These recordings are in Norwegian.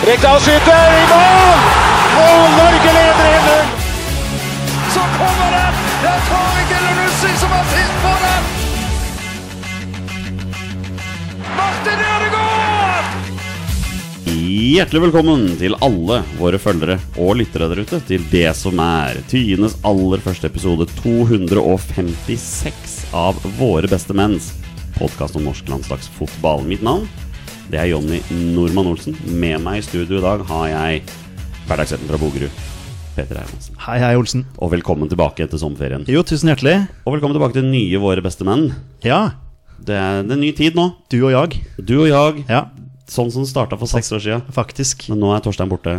Rekdal skyter i mål! Og Norge leder 1-0! Så kommer den! Det er Tariq Elunussi som har sist på den! Martin Ødegaard! Hjertelig velkommen til alle våre følgere og lyttere der ute til det som er Tyenes aller første episode 256 av Våre beste menns podkast om norsk landslagsfotball. Mitt navn det er Jonny Normann Olsen. Med meg i studio i dag har jeg hverdagsretten fra Bogerud, Peter Hermansen. Hei, hei, Olsen. Og velkommen tilbake etter sommerferien. Jo, tusen hjertelig. Og velkommen tilbake til nye Våre beste menn. Ja, Det er, det er ny tid nå. du og jeg. Du og jeg. Ja, Sånn som det starta for seks år siden. faktisk. Men nå er Torstein borte.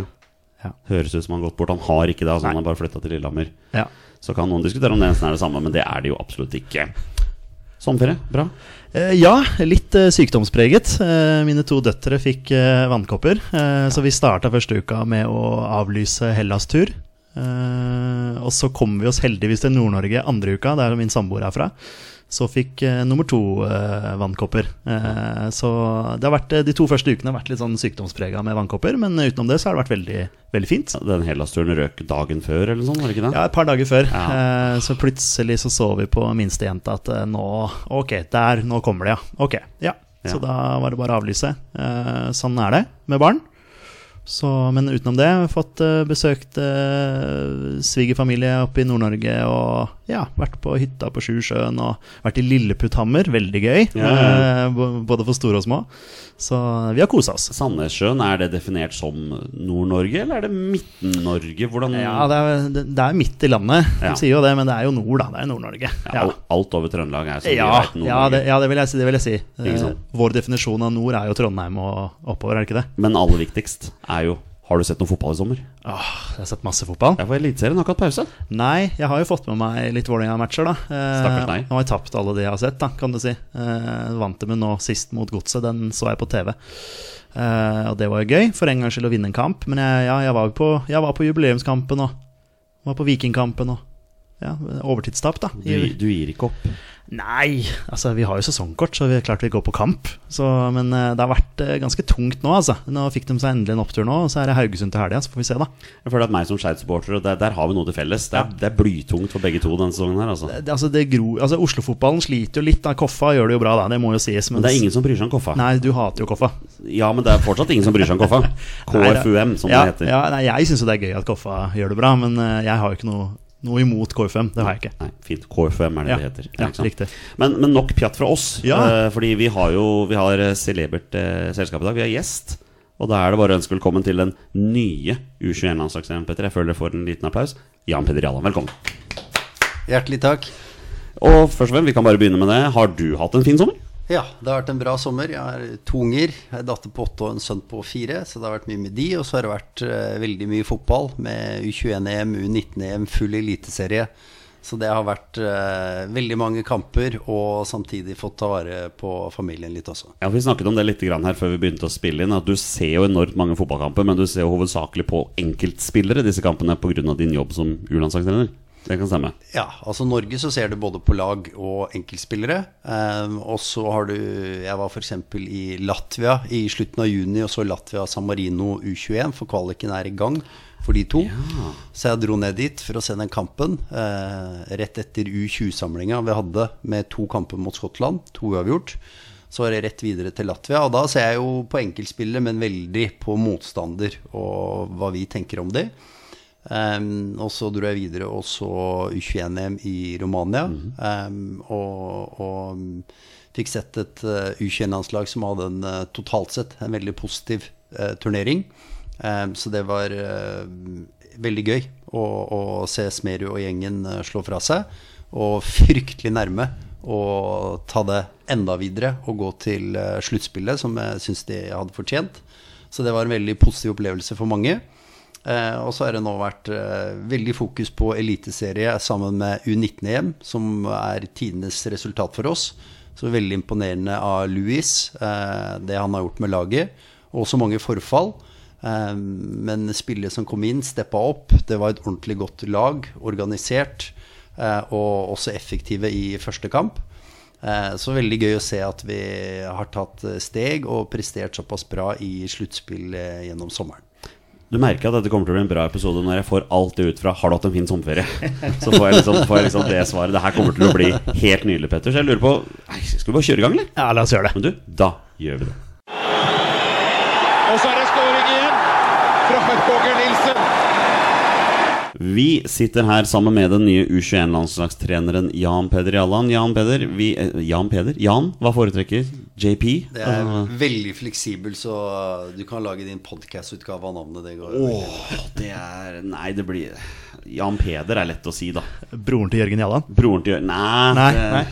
Ja. Høres ut som han har gått bort. Han har ikke det. Altså han har bare flytta til Lillehammer. Ja. Så kan noen diskutere om det nesten er det samme, men det er det jo absolutt ikke. Sommerferie, bra. Eh, ja, litt eh, sykdomspreget. Eh, mine to døtre fikk vannkopper, så vi starta første uka med å avlyse Hellas-tur. Eh, og så kom vi oss heldigvis til Nord-Norge andre uka, der min samboer er fra. Så fikk eh, nummer to eh, vannkopper. Eh, så det har vært, eh, de to første ukene har vært litt sånn sykdomsprega med vannkopper, men utenom det så har det vært veldig, veldig fint. Den Hellas-turen røk dagen før, eller sånn, var det ikke det? Ja, et par dager før. Ja. Eh, så plutselig så så vi på minstejenta at eh, nå Ok, der, nå kommer det, ja. Ok, ja. Så Ja. da var det bare å avlyse. Eh, sånn er det med barn. Så, men utenom det, har vi fått eh, besøkt svigerfamilie oppe i Nord-Norge og ja, vært på hytta på Sjusjøen og vært i Lilleputthammer. Veldig gøy. Ja, ja, ja. bo- både for store og små. Så vi har kosa oss. Sandnessjøen, er det definert som Nord-Norge, eller er det Midten-Norge? Hvordan Ja, det er, det, er midt i landet, Ja. de sier jo det, men det er jo nord, da. Det er Nord-Norge. Ja, al- Alt over Trøndelag er som Ja, vi vet ja, det, ja det, vil jeg si, det vil jeg si. Eh, vår definisjon av nord er jo Trondheim og oppover, er det ikke det? Men aller viktigst er jo Har du sett noe fotball i sommer? Åh, jeg har sett masse fotball. Jeg var Eliteserien har ikke hatt pause. Nei, jeg har jo fått med meg litt Vålerenga-matcher, da. Eh, Stakkars deg. Nå har jeg tapt alle de jeg har sett, da, kan du si. Eh, vant det med nå sist mot Godset, den så jeg på TV. Eh, og det var jo gøy, for en gangs skyld å vinne en kamp. Men jeg, ja, jeg, var jo på, jeg var på jubileumskampen og var på Vikingkampen og ja, overtidstap, da. Du, du gir ikke opp. Nei, altså vi har jo sesongkort, så vi er klart vi går på kamp. Så, men eh, det har vært eh, ganske tungt nå, altså. Nå fikk de seg endelig en opptur nå, og så er det Haugesund til helga, så får vi se, da. Jeg føler at meg som Skeid-supporter, der, der har vi noe til felles. Det er, Ja. det er blytungt for begge to denne sesongen her, altså. Det, altså, det gro, altså Oslo-fotballen sliter jo litt, da. Koffa gjør det jo bra, da. Det må jo sies. Men det er ingen som bryr seg om Koffa. Nei, du hater jo Koffa. Ja, men det er fortsatt ingen som bryr seg om Koffa. KFUM, som ja, det heter. Ja, nei, jeg syns jo det er gøy at Koffa gjør det bra, men eh, jeg har jo ikke noe, noe imot KFM. Det har jeg ikke. Nei, fint. KFM er det Ja, det heter. ja, riktig. Men, men nok pjatt fra oss. Ja. uh, fordi vi har jo Vi har eh, celebert uh, selskap i dag. Vi har gjest. Og da er det bare å ønske velkommen til den nye U21-landslagstreneren, Petter. Jeg føler dere får en liten applaus. Jan Peder Jalland, velkommen. Hjertelig takk. Og først og fremst, vi kan bare begynne med det. Har du hatt en fin sommer? Ja, det har vært en bra sommer. Jeg har to unger. En datter på åtte og en sønn på fire. Så det har vært mye med de. Og så har det vært uh, veldig mye fotball med U21-EM, U19-EM, full eliteserie. Så det har vært uh, veldig mange kamper, og samtidig fått ta vare på familien litt også. Ja, Vi snakket om det litt her før vi begynte å spille inn. At Du ser jo enormt mange fotballkamper, men du ser jo hovedsakelig på enkeltspillere disse kampene pga. din jobb som U-landslagstrener. Det kan stemme. Ja, altså Norge så ser du både på lag og enkeltspillere. Um, og så har du Jeg var f.eks. i Latvia i slutten av juni og så Latvia San Marino U21, for kvaliken er i gang for de to. Så jeg dro ned dit for å se den kampen. uh, rett etter U20-samlinga vi hadde med to kamper mot Skottland, to uavgjort. Så var det rett videre til Latvia. Og da ser jeg jo på enkeltspillere, men veldig på motstander og hva vi tenker om de. Um, og så dro jeg videre og så U21-EM i Romania. um, og, og fikk sett et uh, U21-landslag som hadde en uh, totalt sett en veldig positiv uh, turnering. Um, så det var veldig gøy å, å se Smerud og gjengen slå fra seg. Og fryktelig nærme å ta det enda videre og gå til sluttspillet, som jeg syns de hadde fortjent. Så det var en veldig positiv opplevelse for mange. Eh, og så har det nå vært eh, veldig fokus på eliteserie sammen med U19-EM, som er tidenes resultat for oss. Så veldig imponerende av Louis, eh, det han har gjort med laget. Og så mange forfall. Men spillet som kom inn, steppa opp. Det var et ordentlig godt lag, organisert. og også effektive i første kamp. Så veldig gøy å se at vi har tatt steg og prestert såpass bra i sluttspill gjennom sommeren. Du merker at dette kommer til å bli en bra episode når jeg får alt det ut fra 'Har du hatt en fin sommerferie?' Så får jeg liksom, får jeg liksom det svaret. Det her kommer til å bli helt nydelig, Petter. Så jeg lurer på nei, Skal vi bare kjøre i gang, eller? Ja, la oss gjøre det. Men du, da gjør vi det. Og så er det skåring igjen fra Borger Nilsen. Vi sitter her sammen med den nye U21-landslagstreneren Jan Peder Jalland. Jan Peder, vi, eh, Jan Peder? Jan, hva foretrekker? JP? Det er Uh, veldig fleksibel, så du kan lage din podcast-utgave av navnet. Det går. Åh, det er Nei, det blir Jan Peder er lett å si, da. Broren til Jørgen Jalland. Broren til Jørgen Nei, Nei, nei.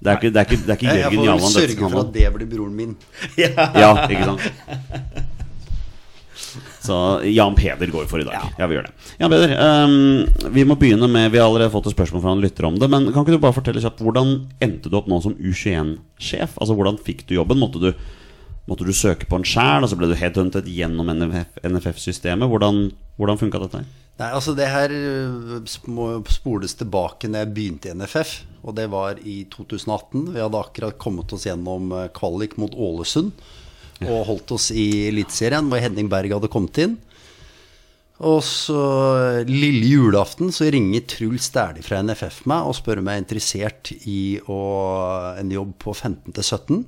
det er ikke, det er ikke, det er ikke Jeg, jeg får Jalland sørge for at det blir broren min. Ja, ikke sant? Så Jan Peder går for i dag. Ja, vi gjør det. Jan Peder, um, vi må begynne med Vi har allerede fått et spørsmål fra en lytter om det. Men kan ikke du bare fortelle kjapt hvordan endte du opp nå som U21-sjef? Altså Hvordan fikk du jobben? Måtte du, måtte du søke på en sjæl, så ble du headhuntet gjennom NFF NFF-systemet? Hvordan, hvordan funka dette? Nei, altså det her må spoles tilbake når jeg begynte i NFF. Og det var i 2018. Vi hadde akkurat kommet oss gjennom øh, kvalik mot Ålesund. Og holdt oss i Eliteserien, hvor Henning Berg hadde kommet inn. Og så lille julaften så ringer Truls Dæhlie fra NFF meg og spør om jeg er interessert i å, en jobb på 15 til 17.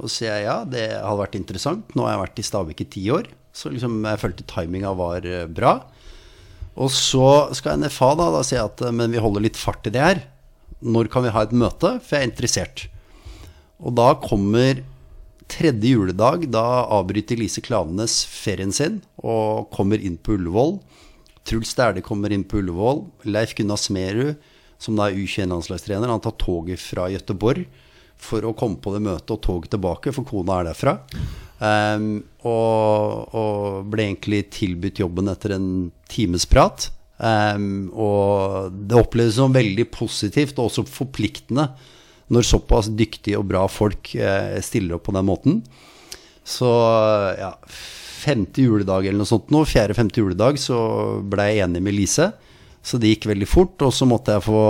Og så sier jeg ja, det hadde vært interessant. Nå har jeg vært i Stabæk i ti år. Så liksom jeg følte timinga var øh, bra. Og så skal NFA da, da si at eh, men vi holder litt fart i det her. Når kan vi ha et møte? For jeg er interessert. Og da kommer tredje juledag. Da avbryter Lise Klavenes ferien sin og kommer inn på Ullevål. Truls Dæhlie kommer inn på Ullevål. Leif Gunnar Smerud, som da er U21-landslagstrener, han tar toget fra Gøteborg for å komme på det møtet og toget tilbake, for kona er derfra. Um, og, og ble egentlig tilbudt jobben etter en times prat. Um, og det oppleves som veldig positivt og også forpliktende når såpass dyktige og bra folk eh, stiller opp på den måten. Så ja, femte juledag eller noe sånt nå, fjerde-femte juledag, så ble jeg enig med Lise. Så det gikk veldig fort. Og så måtte jeg få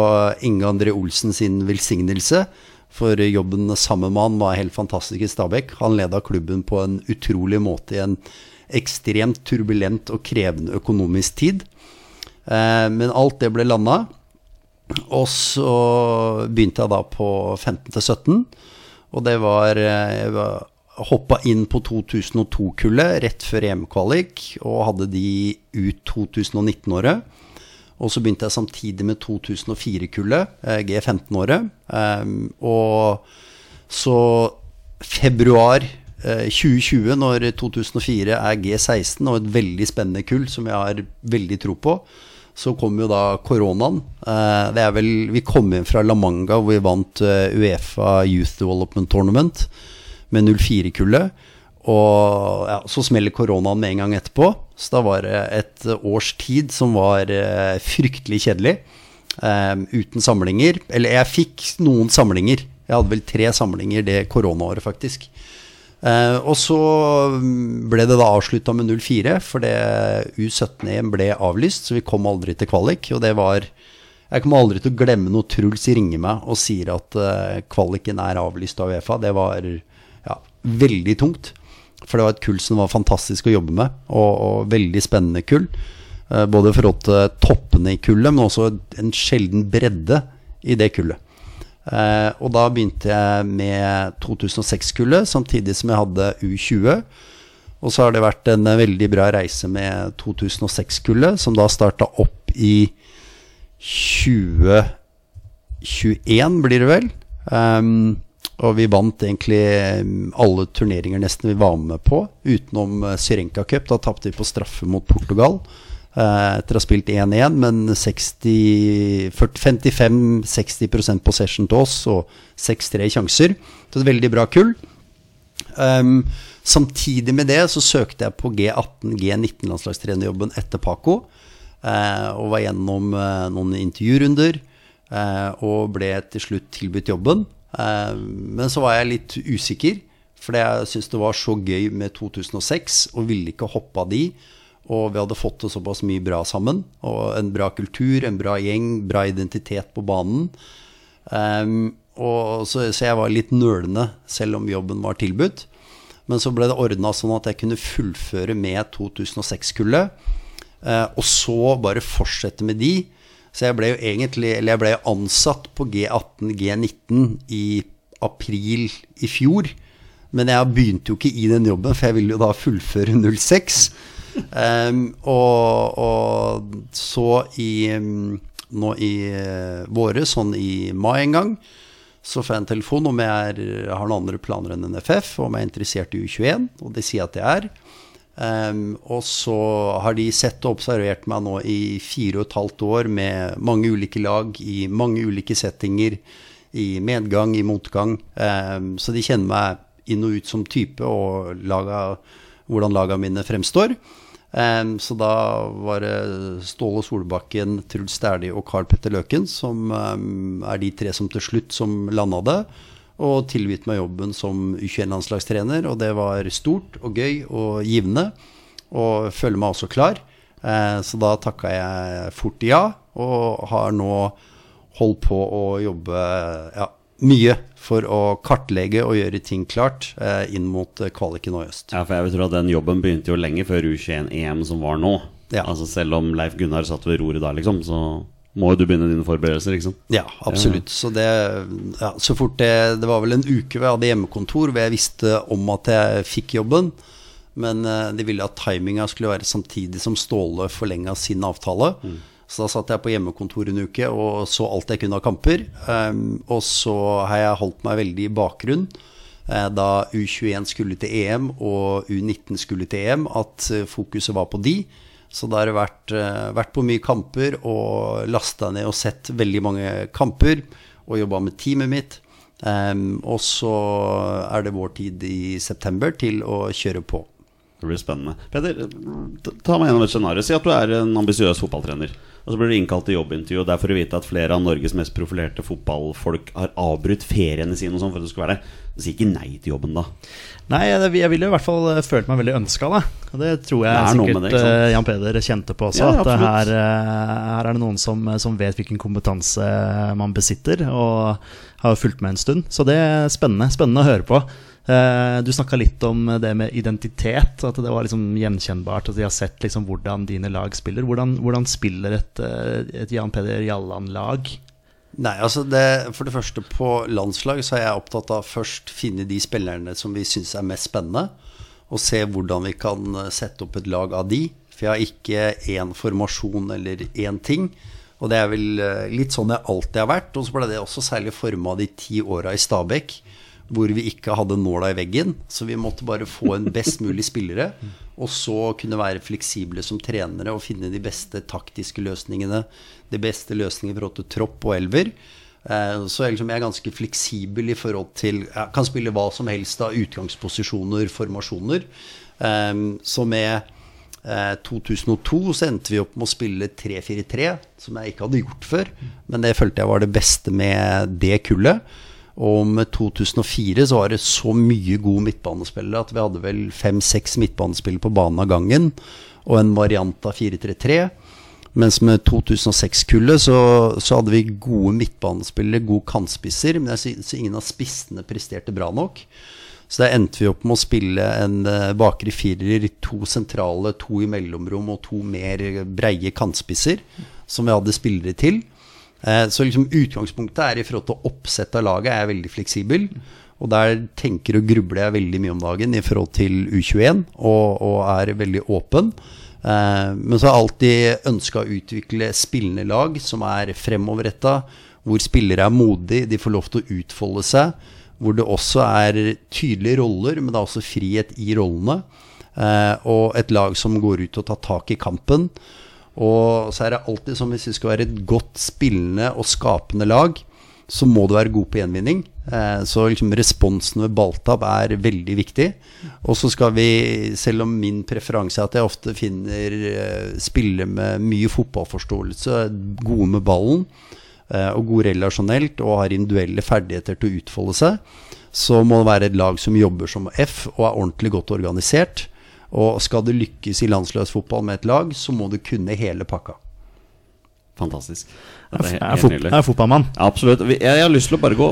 Inge André Olsen sin velsignelse. For jobben sammen med han var helt fantastisk i Stabæk. Han leda klubben på en utrolig måte i en ekstremt turbulent og krevende økonomisk tid. Eh, men alt det ble landa. Og så begynte jeg da på 15 til 17. Og det var eh, Jeg var- hoppa inn på 2002-kullet rett før EM-kvalik og hadde de ut 2019-året. Og så begynte jeg samtidig med 2004-kullet, eh, G15-året. Um, og så februar eh, 2020, når 2004 er G16 og et veldig spennende kull som jeg har veldig tro på, så kom jo da koronaen. Eh, det er vel, vi kom inn fra La Manga hvor vi vant eh, Uefa Youth Development Tournament med 04-kullet. Og ja, så smeller koronaen med en gang etterpå. Så da var det et års tid som var eh, fryktelig kjedelig. uten samlinger. Eller jeg fikk noen samlinger. Jeg hadde vel tre samlinger det koronaåret, faktisk. Eh, og så ble det da avslutta med 0-4, for det U17-EM ble avlyst, så vi kom aldri til kvalik. Og det var Jeg kommer aldri til å glemme når Truls ringer meg og sier at eh, kvaliken er avlyst av Uefa. Det var ja, veldig tungt. For det var et kull som var fantastisk å jobbe med, og, og veldig spennende kull. Eh, både i forhold til toppene i kullet, men også en sjelden bredde i det kullet. Eh, og da begynte jeg med 2006-kullet, samtidig som jeg hadde U20. Og så har det vært en eh, veldig bra reise med 2006-kullet, som da starta opp i 2021, blir det vel. Um, og vi vant egentlig um, alle turneringer nesten vi var med på, utenom uh, Syrenka Cup. Da tapte vi på straffe mot Portugal. Eh, etter å ha spilt 1-1, men 55-60% possession til oss og 6-3 sjanser. Så et veldig bra kull. Um, samtidig med det så søkte jeg på G18, G19-landslagstrenerjobben etter Paco. Uh, og var gjennom uh, noen intervjurunder. uh, og ble til slutt tilbudt jobben. Eh, men så var jeg litt usikker, fordi jeg syntes det var så gøy med 2006 og ville ikke hoppe av de. Og vi hadde fått det såpass mye bra sammen. Og en bra kultur, en bra gjeng, bra identitet på banen. Um, så, så jeg var litt nølende, selv om jobben var tilbudt. Men så ble det ordna sånn at jeg kunne fullføre med 2006-kullet. Uh, og så bare fortsette med de. Så jeg ble jo egentlig Eller jeg ble ansatt på G18, G19 i april i fjor. Men jeg begynte jo ikke i den jobben, for jeg ville jo da fullføre 06. Ehm, og, og så i um, nå i uh, våre, sånn i mai en gang, så får jeg en telefon om jeg er, har noen andre planer enn NFF, om jeg er interessert i U21, og det sier at jeg er. Um, og så har de sett og observert meg nå i fire og et halvt år med mange ulike lag, i mange ulike settinger, i medgang, i motgang. Um, så de kjenner meg inn og ut som type, og laga, hvordan lagene mine fremstår. Em, så da var det Ståle Solbakken, Truls Dæhlie og Carl Petter Løken som um, er de tre som til slutt som landa det. Og tilbudt meg jobben som U21-landslagstrener, og det var stort og gøy og givende. Og føler meg også klar. Eh, så da takka jeg fort ja, og har nå holdt på å jobbe ja, mye for å kartlegge og gjøre ting klart eh, inn mot eh, kvaliken og øst. Ja, for jeg vil tro at den jobben begynte jo lenge før U21-EM som var nå. Ja. Altså Selv om Leif Gunnar satt ved roret da, liksom, så må jo du begynne dine forberedelser, liksom. Ja, absolutt. Så det ja, Så fort det Det var vel en uke hvor jeg hadde hjemmekontor hvor jeg visste om at jeg fikk jobben. Men eh, de ville at timinga skulle være samtidig som Ståle forlenga sin avtale. Så da satt jeg på hjemmekontor en uke og så alt jeg kunne av kamper. Um, og så har jeg holdt meg veldig i bakgrunn eh, da U21 skulle til EM og U19 skulle til EM, at eh, fokuset var på de. Så da har det vært, eh, vært på mye kamper og lasta ned og sett veldig mange kamper. Og jobba med teamet mitt. Um, og så er det vår tid i september til å kjøre på. Det blir spennende. Peder, ta meg gjennom et scenario. Si at du er en ambisiøs fotballtrener. Og så blir du innkalt til jobbintervju, og det er for å vite at flere av Norges mest profilerte fotballfolk har avbrutt feriene sine og sånn for at du skal være der. sier ikke nei til jobben, da. Nei, jeg, ville i hvert fall eh, følt meg veldig ønska, da. Og det tror jeg Det er sikkert det, eh, Jan Peder kjente på også. Ja, at absolutt. her, eh, her er det noen som, som vet hvilken kompetanse man besitter, og har fulgt med en stund. Så det er spennende, spennende å høre på. Eh, Du snakka litt om det med identitet, at det var liksom gjenkjennbart. At de har sett liksom hvordan dine lag spiller. Hvordan, hvordan spiller et, eh, et Jan Peder Jalland-lag? Nei, altså det, For det første, på landslag så er jeg opptatt av først finne de spillerne som vi syns er mest spennende. Og se hvordan vi kan eh, sette opp et lag av de. For jeg har ikke én formasjon eller én ting. Og det er vel litt sånn jeg alltid har vært. Og så ble det også særlig forma de ti åra i Stabæk, hvor vi ikke hadde nåla i veggen. Så vi måtte bare få en best mulig spillere. Og så kunne være fleksible som trenere og finne de beste taktiske løsningene. De beste løsningene i forhold til tropp og elver. Eh, Så jeg liksom er ganske fleksibel i forhold til Jeg kan spille hva som helst av utgangsposisjoner, formasjoner. Eh, Så med eh, 2002 så endte vi opp med å spille 3-4-3, som jeg ikke hadde gjort før. Men det følte jeg var det beste med det kullet. Og med 2004 så var det så mye gode midtbanespillere at vi hadde vel fem-seks midtbanespillere på banen av gangen, og en variant av 4-3-3. Mens med 2006-kullet så, så hadde vi gode midtbanespillere, gode kantspisser, men jeg synes ingen av spissene presterte bra nok. Så da endte vi opp med å spille en eh, bakre firer, to sentrale, to i mellomrom og to mer breie kantspisser, som vi hadde spillere til. Eh, Så liksom utgangspunktet er i forhold til oppsett av laget er jeg veldig fleksibel. Og der tenker og grubler jeg veldig mye om dagen i forhold til U21, og, og er veldig åpen. Eh, Men så har jeg alltid ønska å utvikle spillende lag som er fremoverretta, hvor spillere er modige, de får lov til å utfolde seg. Hvor det også er tydelige roller, men det er også frihet i rollene. Eh, Og et lag som går ut og tar tak i kampen. Og så er det alltid sånn hvis vi skal være et godt spillende og skapende lag, så må du være god på gjenvinning. Eh, Så liksom responsen ved balltap er veldig viktig. Og så skal vi, selv om min preferanse er at jeg ofte finner eh, spillere med mye fotballforståelse, gode med ballen, eh, og gode relasjonelt, og har individuelle ferdigheter til å utfolde seg, så må det være et lag som jobber som F og er ordentlig godt organisert. Og skal det lykkes i landslagsfotball med et lag, så må du kunne hele pakka. Fantastisk. Jeg Dette er, fot er fotballmann. Absolutt. Jeg, jeg har lyst til å bare gå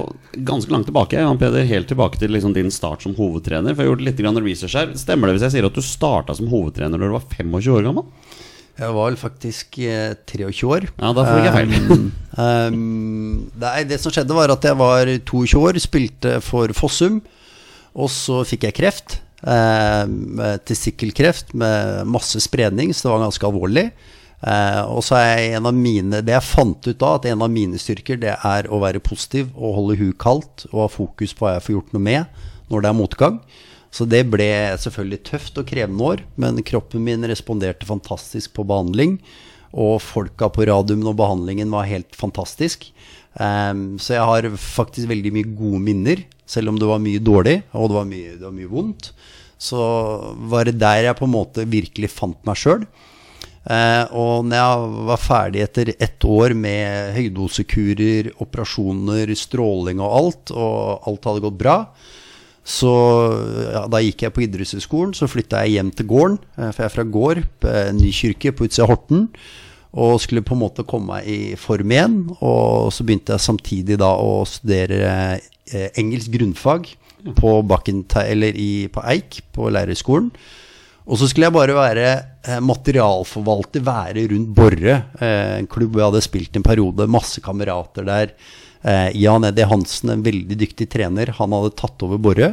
ganske langt tilbake. Jan Peder, Helt tilbake til liksom din start som hovedtrener. For jeg har gjort litt grann research her Stemmer det hvis jeg sier at du starta som hovedtrener da du var 25 år gammel? Jeg var vel faktisk eh, 23 år. Ja, da får jeg feil. Um, um, nei, det som skjedde, var at jeg var 22 år, spilte for Fossum. Og så fikk jeg kreft. Um, Testikkelkreft med masse spredning, så det var ganske alvorlig. Eh, og så er en av mine Det jeg fant ut da, at en av mine styrker, det er å være positiv og holde huet kaldt og ha fokus på hva jeg får gjort noe med når det er motgang. Så det ble selvfølgelig tøft og krevende år, men kroppen min responderte fantastisk på behandling. Og folka på radiumen og behandlingen var helt fantastisk. Um, så jeg har faktisk veldig mye gode minner, selv om det var mye dårlig og det var mye, det var mye vondt. Så var det der jeg på en måte virkelig fant meg sjøl. Eh, og når jeg var ferdig etter ett år med høydosekurer, operasjoner, stråling og alt, og alt hadde gått bra, så ja, da gikk jeg på idrettshøyskolen. Så flytta jeg hjem til gården, eh, for jeg er fra gård, på Nykirke på utsida av Horten. Og skulle på en måte komme meg i form igjen. Og så begynte jeg samtidig da å studere eh, engelsk grunnfag på, Bakken, eller i, på Eik, på lærerskolen. Og så skulle jeg bare være eh, materialforvalter, være rundt Borre, eh, en klubb jeg hadde spilt en periode. Masse kamerater der. Eh, Jan Eddie Hansen, en veldig dyktig trener, han hadde tatt over Borre.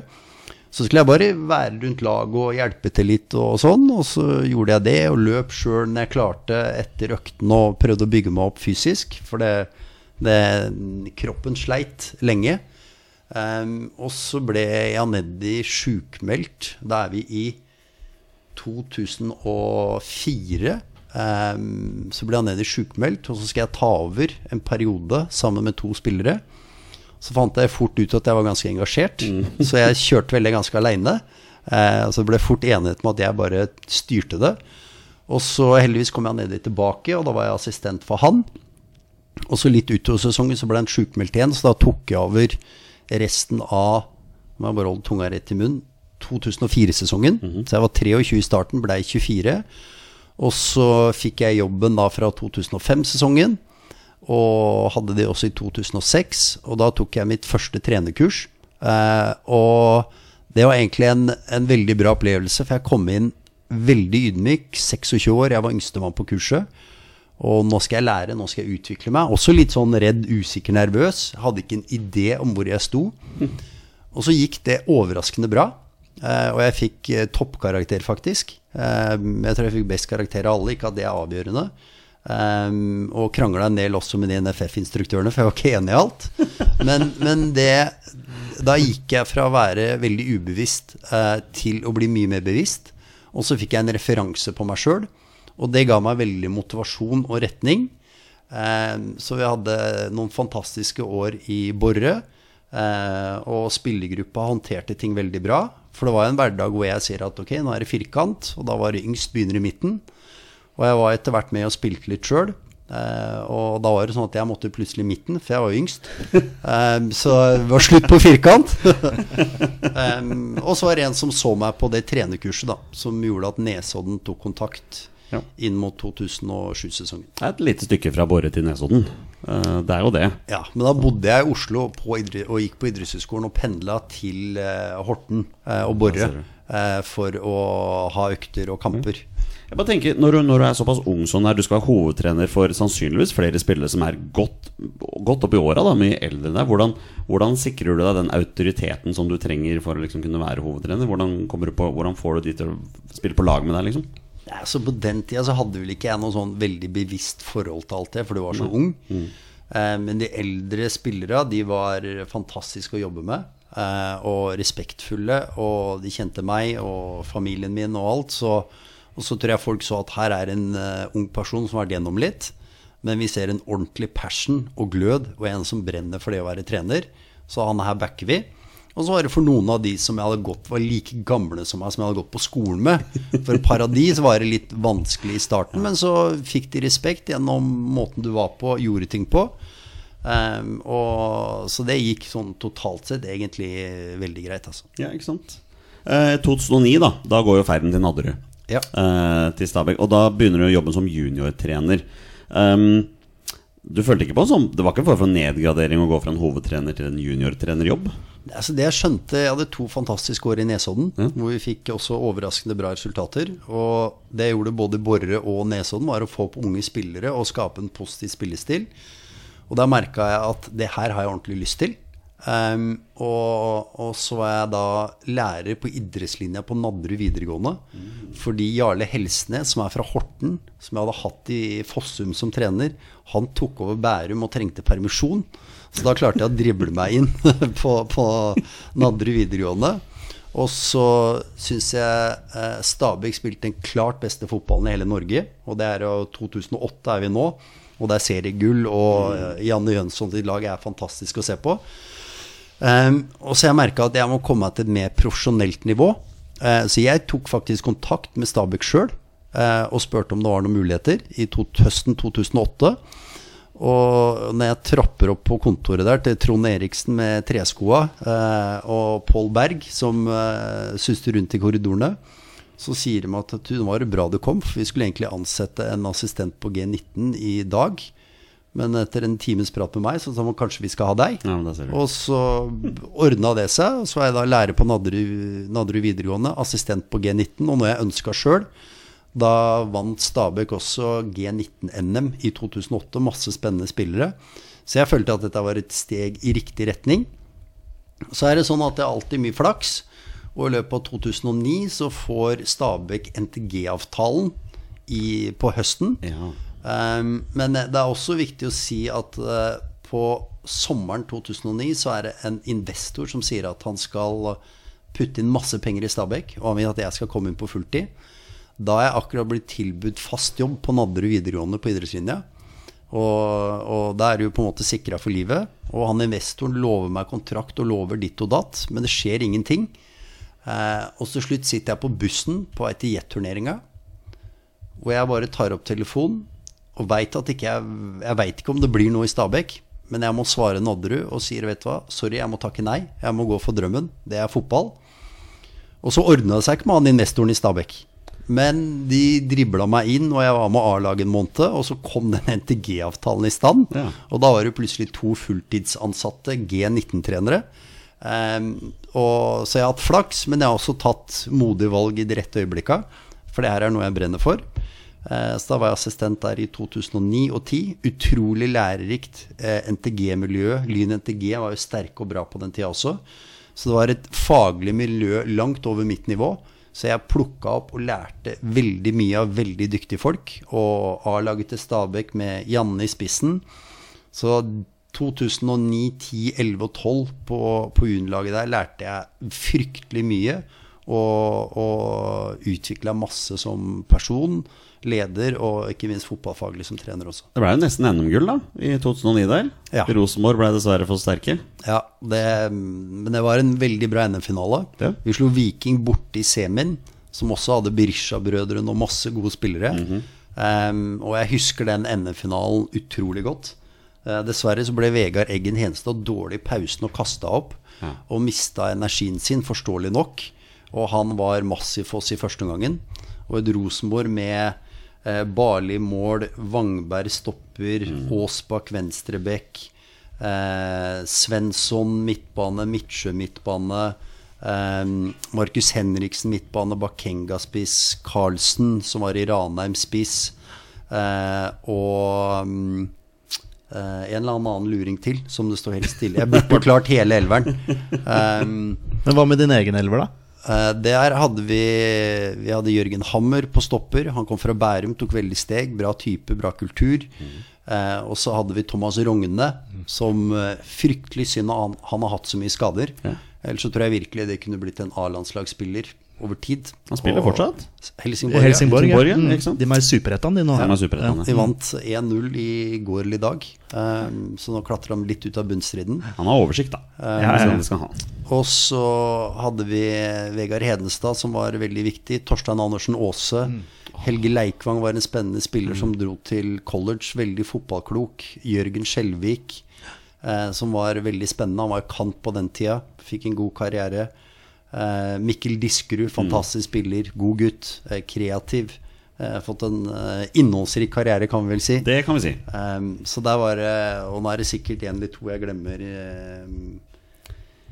Så skulle jeg bare være rundt laget og hjelpe til litt og sånn. Og så gjorde jeg det, og løp sjøl når jeg klarte etter øktene og prøvde å bygge meg opp fysisk. For det, det kroppen sleit lenge. Ehm, og så ble Jan Eddie sjukmeldt. Da er vi i 2004 Um, så ble han ned i sjukmeldt, og så skal jeg ta over en periode sammen med to spillere. Så fant jeg fort ut at jeg var ganske engasjert, så jeg kjørte veldig ganske aleine. Uh, så det ble fort enighet med at jeg bare styrte det. Og så heldigvis kom jeg nedi tilbake, og da var jeg assistent for han. Og så litt utover sesongen så ble han sjukmeldt igjen, så da tok jeg over resten av Må jeg bare holde tunga rett i munnen. 2004-sesongen. Så jeg var 23 i starten, blei 24. Og så fikk jeg jobben da fra 2005-sesongen, og hadde det også i 2006. Og da tok jeg mitt første trenerkurs. Eh, og det var egentlig en, en veldig bra opplevelse, for jeg kom inn veldig ydmyk, 26 år, jeg var yngstemann på kurset. Og nå skal jeg lære, nå skal jeg utvikle meg. Også litt sånn redd, usikker, nervøs. Hadde ikke en idé om hvor jeg sto. Og så gikk det overraskende bra. Eh, og jeg fikk eh, toppkarakter, faktisk. Eh, jeg tror jeg fikk best karakter av alle, ikke at det er avgjørende. Og krangla en del også med de NFF-instruktørene, for jeg var ikke enig i alt. Men, men det Da gikk jeg fra å være veldig ubevisst til å bli mye mer bevisst. Og så fikk jeg en referanse på meg sjøl, og det ga meg veldig motivasjon og retning. Eh, så vi hadde noen fantastiske år i Borre. Eh, og spillergruppa håndterte ting veldig bra. For det var en hverdag hvor jeg sier at ok, nå er det firkant, og da var det yngst begynner i midten. Og jeg var etter hvert med og spilte litt sjøl. Eh, og da var det sånn at jeg måtte plutselig i midten, for jeg var yngst. Så det var slutt på firkant. Og så var det en som så meg på det trenerkurset, da, som gjorde at Nesodden tok kontakt Ja. inn mot 2007-sesongen. Det er et lite stykke fra Borre til Nesodden. Eh, Det er jo det. Ja, men da bodde jeg i Oslo og gikk på idrettshøyskolen og pendla til eh, Horten eh, og Borre for å ha økter og kamper. Jeg bare tenker, når du, når du er såpass ung sånn her, du skal være hovedtrener for sannsynligvis flere spillere som er godt, godt opp i åra, mye eldre enn deg. Hvordan, hvordan sikrer du deg den autoriteten som du trenger for å liksom kunne være hovedtrener? Hvordan, du på, hvordan får du de til å spille på lag med deg, liksom? Ja, så på den tida så hadde vel ikke jeg noe sånn veldig bevisst forhold til alt det, for du var så ung. Eh, men de eldre spillere, de var fantastiske å jobbe med. Eh, og respektfulle, og de kjente meg og familien min og alt. Så, og så tror jeg folk så at her er en uh, ung person som har vært gjennom litt. Men vi ser en ordentlig passion og glød, og en som brenner for det å være trener. Så han her backer vi. Og så var det for noen av de som jeg hadde gått var like gamle som meg, som jeg hadde gått på skolen med. For et par av de så var det litt vanskelig i starten, men så fikk de respekt gjennom måten du var på, gjorde ting på. Um, og, så det gikk sånn totalt sett egentlig veldig greit, altså. Ja, ikke sant. Eh, 2009, da. Da går jo ferden til Nadderud. Ja. Eh, til Stabæk. Og da begynner du jobben som juniortrener. Um, du følte ikke på som Det var ikke en form for nedgradering å gå fra en hovedtrener til en juniortrenerjobb? Altså det jeg skjønte, jeg hadde to fantastiske år i Nesodden, hvor vi fikk også overraskende bra resultater. Og det jeg gjorde både Borre og Nesodden, var å få opp unge spillere og skape en positiv spillestil. Og da merka jeg at det her har jeg ordentlig lyst til. Ehm, og, og så var jeg da lærer på idrettslinja på Nadderud videregående. Fordi Jarle Helsnes, som er fra Horten, som jeg hadde hatt i Fossum som trener, han tok over Bærum og trengte permisjon. Så da klarte jeg å drible meg inn på, på Nadderud videregående. Og så syns jeg eh, Stabæk spilte den klart beste fotballen i hele Norge. Og det er jo 2008 er vi nå. Og det er seriegull, og eh, Janne Jønsson sitt lag er fantastisk å se på. Um, og så jeg merka at jeg må komme til et mer profesjonelt nivå. Uh, så jeg tok faktisk kontakt med Stabæk sjøl og spurte om det var noen muligheter i to, høsten 2008. Og når jeg trapper opp på kontoret der til Trond Eriksen med treskoa uh, og Pål Berg som uh, suster rundt i korridorene, så sier de at det var bra du kom, for vi skulle egentlig ansette en assistent på G19 i dag. Men etter en times prat med meg, så sa han kanskje vi skal ha deg. Ja. Og så ordna det seg. Og så var jeg da lærer på Nadderud Nadderud videregående, assistent på G19. Og når jeg ønska sjøl, da vant Stabæk også G19-NM i 2008. Masse spennende spillere. Så jeg følte at dette var et steg i riktig retning. Så er det sånn at det er alltid mye flaks. Og i løpet av 2009 så får Stabæk NTG-avtalen på høsten. Ja. Um, men det er også viktig å si at uh, på sommeren 2009 så er det en investor som sier at han skal putte inn masse penger i Stabæk, og han vil at jeg skal komme inn på fulltid. Da er jeg akkurat blitt tilbudt fast jobb på Nadderud videregående på idrettslinja. Og, og da er du på en måte sikra for livet. Og han investoren lover meg kontrakt og lover ditt og datt, men det skjer ingenting. Eh, og til slutt sitter jeg på bussen på vei til jetturneringa, hvor jeg bare tar opp telefonen og veit at ikke jeg Jeg veit ikke om det blir noe i Stabæk, men jeg må svare Nadderud og sier vet du hva, sorry, jeg må takke nei. Jeg må gå for drømmen. Det er fotball. Og så ordna det seg ikke med han investoren i Stabæk. Men de dribla meg inn, og jeg var med A-laget en måned. Og så kom den NTG-avtalen i stand. Ja. Og da var det plutselig to fulltidsansatte G19-trenere. Um, og, så jeg har hatt flaks, men jeg har også tatt modige valg i de rette øyeblikka. For det her er noe jeg brenner for. Eh, Så da var jeg assistent der i 2009 og 2010. Utrolig lærerikt eh, NTG-miljø. Lyn NTG var jo sterke og bra på den tida også. Så det var et faglig miljø langt over mitt nivå. Så jeg plukka opp og lærte veldig mye av veldig dyktige folk. Og A-laget til Stabæk med Janne i spissen. Så 2009, 10, 11 og 12 på, på juniorlaget der lærte jeg fryktelig mye. Og, og utvikla masse som person, leder og ikke minst fotballfaglig som trener også. Det ble jo nesten NM-gull da i 2009 der. Ja. Rosenborg ble dessverre for sterke. Ja, det, men det var en veldig bra NM-finale. Ja. Vi slo Viking borte i semien, som også hadde Berisha-brødrene og masse gode spillere. Em, og jeg husker den NM-finalen utrolig godt. Uh, dessverre så ble Vegard Eggen Henstad dårlig i pausen og kasta opp. Og mista energien sin, forståelig nok. Og han var massiv for oss i første omgangen. Og et Rosenborg med eh, Barli mål, Vangberg stopper, Aasbakk venstrebekk. Eh, Svensson midtbane, Midtsjø midtbane. Eh, Markus Henriksen midtbane, Bakenga spiss. Carlsen, som var i Ranheim spiss. Eh, og um, eh, en eller annen luring til, som det står helt stille. Jeg burde klart hele elveren. Um, Men hva med din egen elver, da? Eh, Der hadde vi Vi hadde Jørgen Hammer på stopper. Han kom fra Bærum, tok veldig steg. Bra type, bra kultur. Eh, og så hadde vi Thomas Rogne, som eh, fryktelig synd han, han har hatt så mye skader. Ellers så tror jeg virkelig det kunne blitt en A-landslagsspiller. over tid. Han spiller Og- fortsatt? Helsingborg. Helsingborg. Helsingborg, ja, Mm. De er superettene superettan, de nå. De er ja. De vant 1-0 i går eller i dag, um, så nå klatrer de litt ut av bunnstriden. Han har oversikt, da. ja, ja. ja. Det skal han. Og så hadde vi Vegard Hedenstad, som var veldig viktig. Torstein Andersen Aase. Helge Leikvang var en spennende spiller som dro til college. Veldig fotballklok. Jørgen Skjelvik, eh, som var veldig spennende. Han var kant på den tida. Fikk en god karriere. Eh, Mikkel Diskerud, fantastisk spiller. God gutt. Eh, kreativ. Eh, fått en eh, innholdsrik karriere, kan vi vel si. Det kan vi si. Um, så der var det Og nå er det sikkert en eller to jeg glemmer um,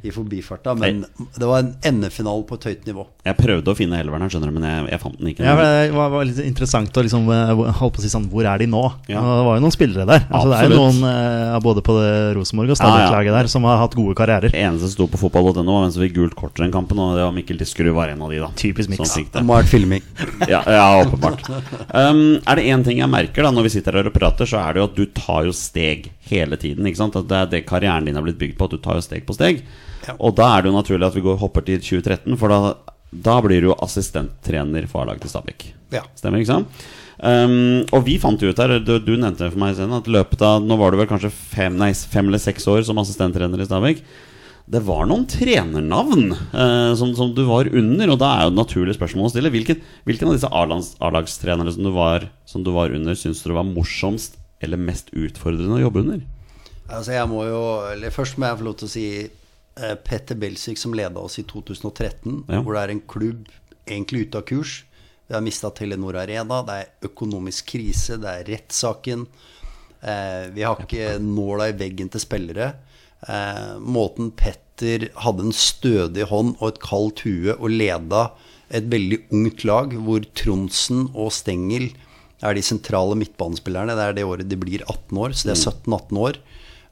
i forbifarta, men det var en endefinale på et høyt nivå. Jeg prøvde å finne Elveren her, skjønner du, men jeg, jeg fant den ikke. Ja, Det var, var litt interessant å liksom, holde på å si sånn Hvor er de nå? Ja. Det var jo noen spillere der. Altså, det er jo noen eh, både på det Rosenborg og Ja, ja. Stabæk-laget der som har hatt gode karrierer. Det eneste som sto på fotball.no, var hvem som fikk gult kort i den kampen, og det var Mikkel Diskerud var en av de, da. Typisk Mix. Vært filming. Ja, ja åpenbart. Um, er det én ting jeg merker da når vi sitter her og prater, så er det jo at du tar jo steg hele tiden. Ikke sant? At det er det karrieren din har blitt bygd på, at du tar jo steg på steg. Og da er det jo naturlig at vi går, hopper til 2013, for da, da blir du jo assistenttrener for A-laget til Stabæk. Ja. Stemmer, ikke sant? Um, og vi fant jo ut her, du, du nevnte for meg senere, at løpet av Nå var du vel kanskje fem, nei, fem eller seks år som assistenttrener i Stabæk. Det var noen trenernavn eh, som, som du var under, og da er jo et naturlig spørsmål å stille. Hvilken, hvilken av disse A-lagstrenerne som, du var- som du var under, syns du var morsomst eller mest utfordrende å jobbe under? Altså jeg må jo, eller Først må jeg få lov til å si eh, Petter Belsvik som leda oss i 2013, Ja. hvor det er en klubb egentlig ute av kurs. Vi har mista Telenor Arena, det er økonomisk krise, det er rettssaken. Eh, vi har ikke nåla i veggen til spillere. Eh, måten Petter hadde en stødig hånd og et kaldt hue og leda et veldig ungt lag, hvor Tronsen og Stengel er de sentrale midtbanespillerne. Det er det året de blir 18 år, så de er 17-18 år.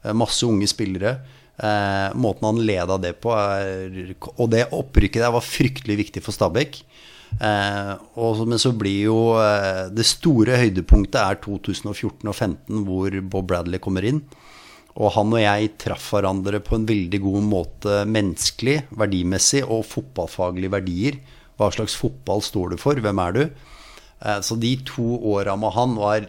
Eh, masse unge spillere. Eh, måten han leda det på er Og det opprykket der var fryktelig viktig for Stabæk. Eh, og, men så blir jo eh, Det store høydepunktet er 2014 og 2015, hvor Bob Bradley kommer inn. Og han og jeg traff hverandre på en veldig god måte menneskelig, verdimessig og fotballfaglige verdier. Hva slags fotball står du for? Hvem er du? Eh, Så de to åra med han var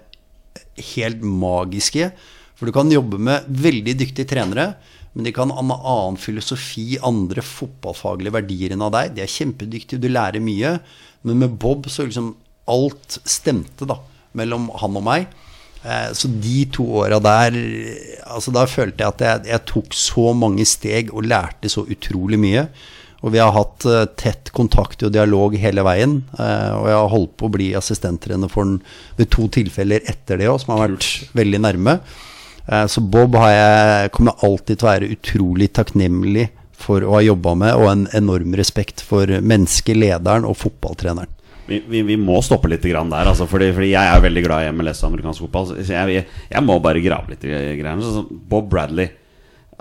helt magiske. For du kan jobbe med veldig dyktige trenere, men de kan ha en annen filosofi, andre fotballfaglige verdier enn av deg. De er kjempedyktige, du lærer mye. Men med Bob så liksom alt stemte da, mellom han og meg. Eh, Så de to åra der altså Da følte jeg at jeg, jeg tok så mange steg og lærte så utrolig mye. Og vi har hatt eh, tett kontakt og dialog hele veien. eh, og jeg har holdt på å bli assistenttrener for ham ved to tilfeller etter det òg, som har vært veldig nærme. Eh, så Bob har jeg, kommer jeg alltid til å være utrolig takknemlig for å ha jobba med, og en enorm respekt for mennesket, lederen og fotballtreneren. Vi, vi, vi må stoppe litt grann der, altså, fordi, fordi jeg er veldig glad i MLS og amerikansk fotball. Så jeg, jeg, jeg må bare grave litt i greiene. Bob Bradley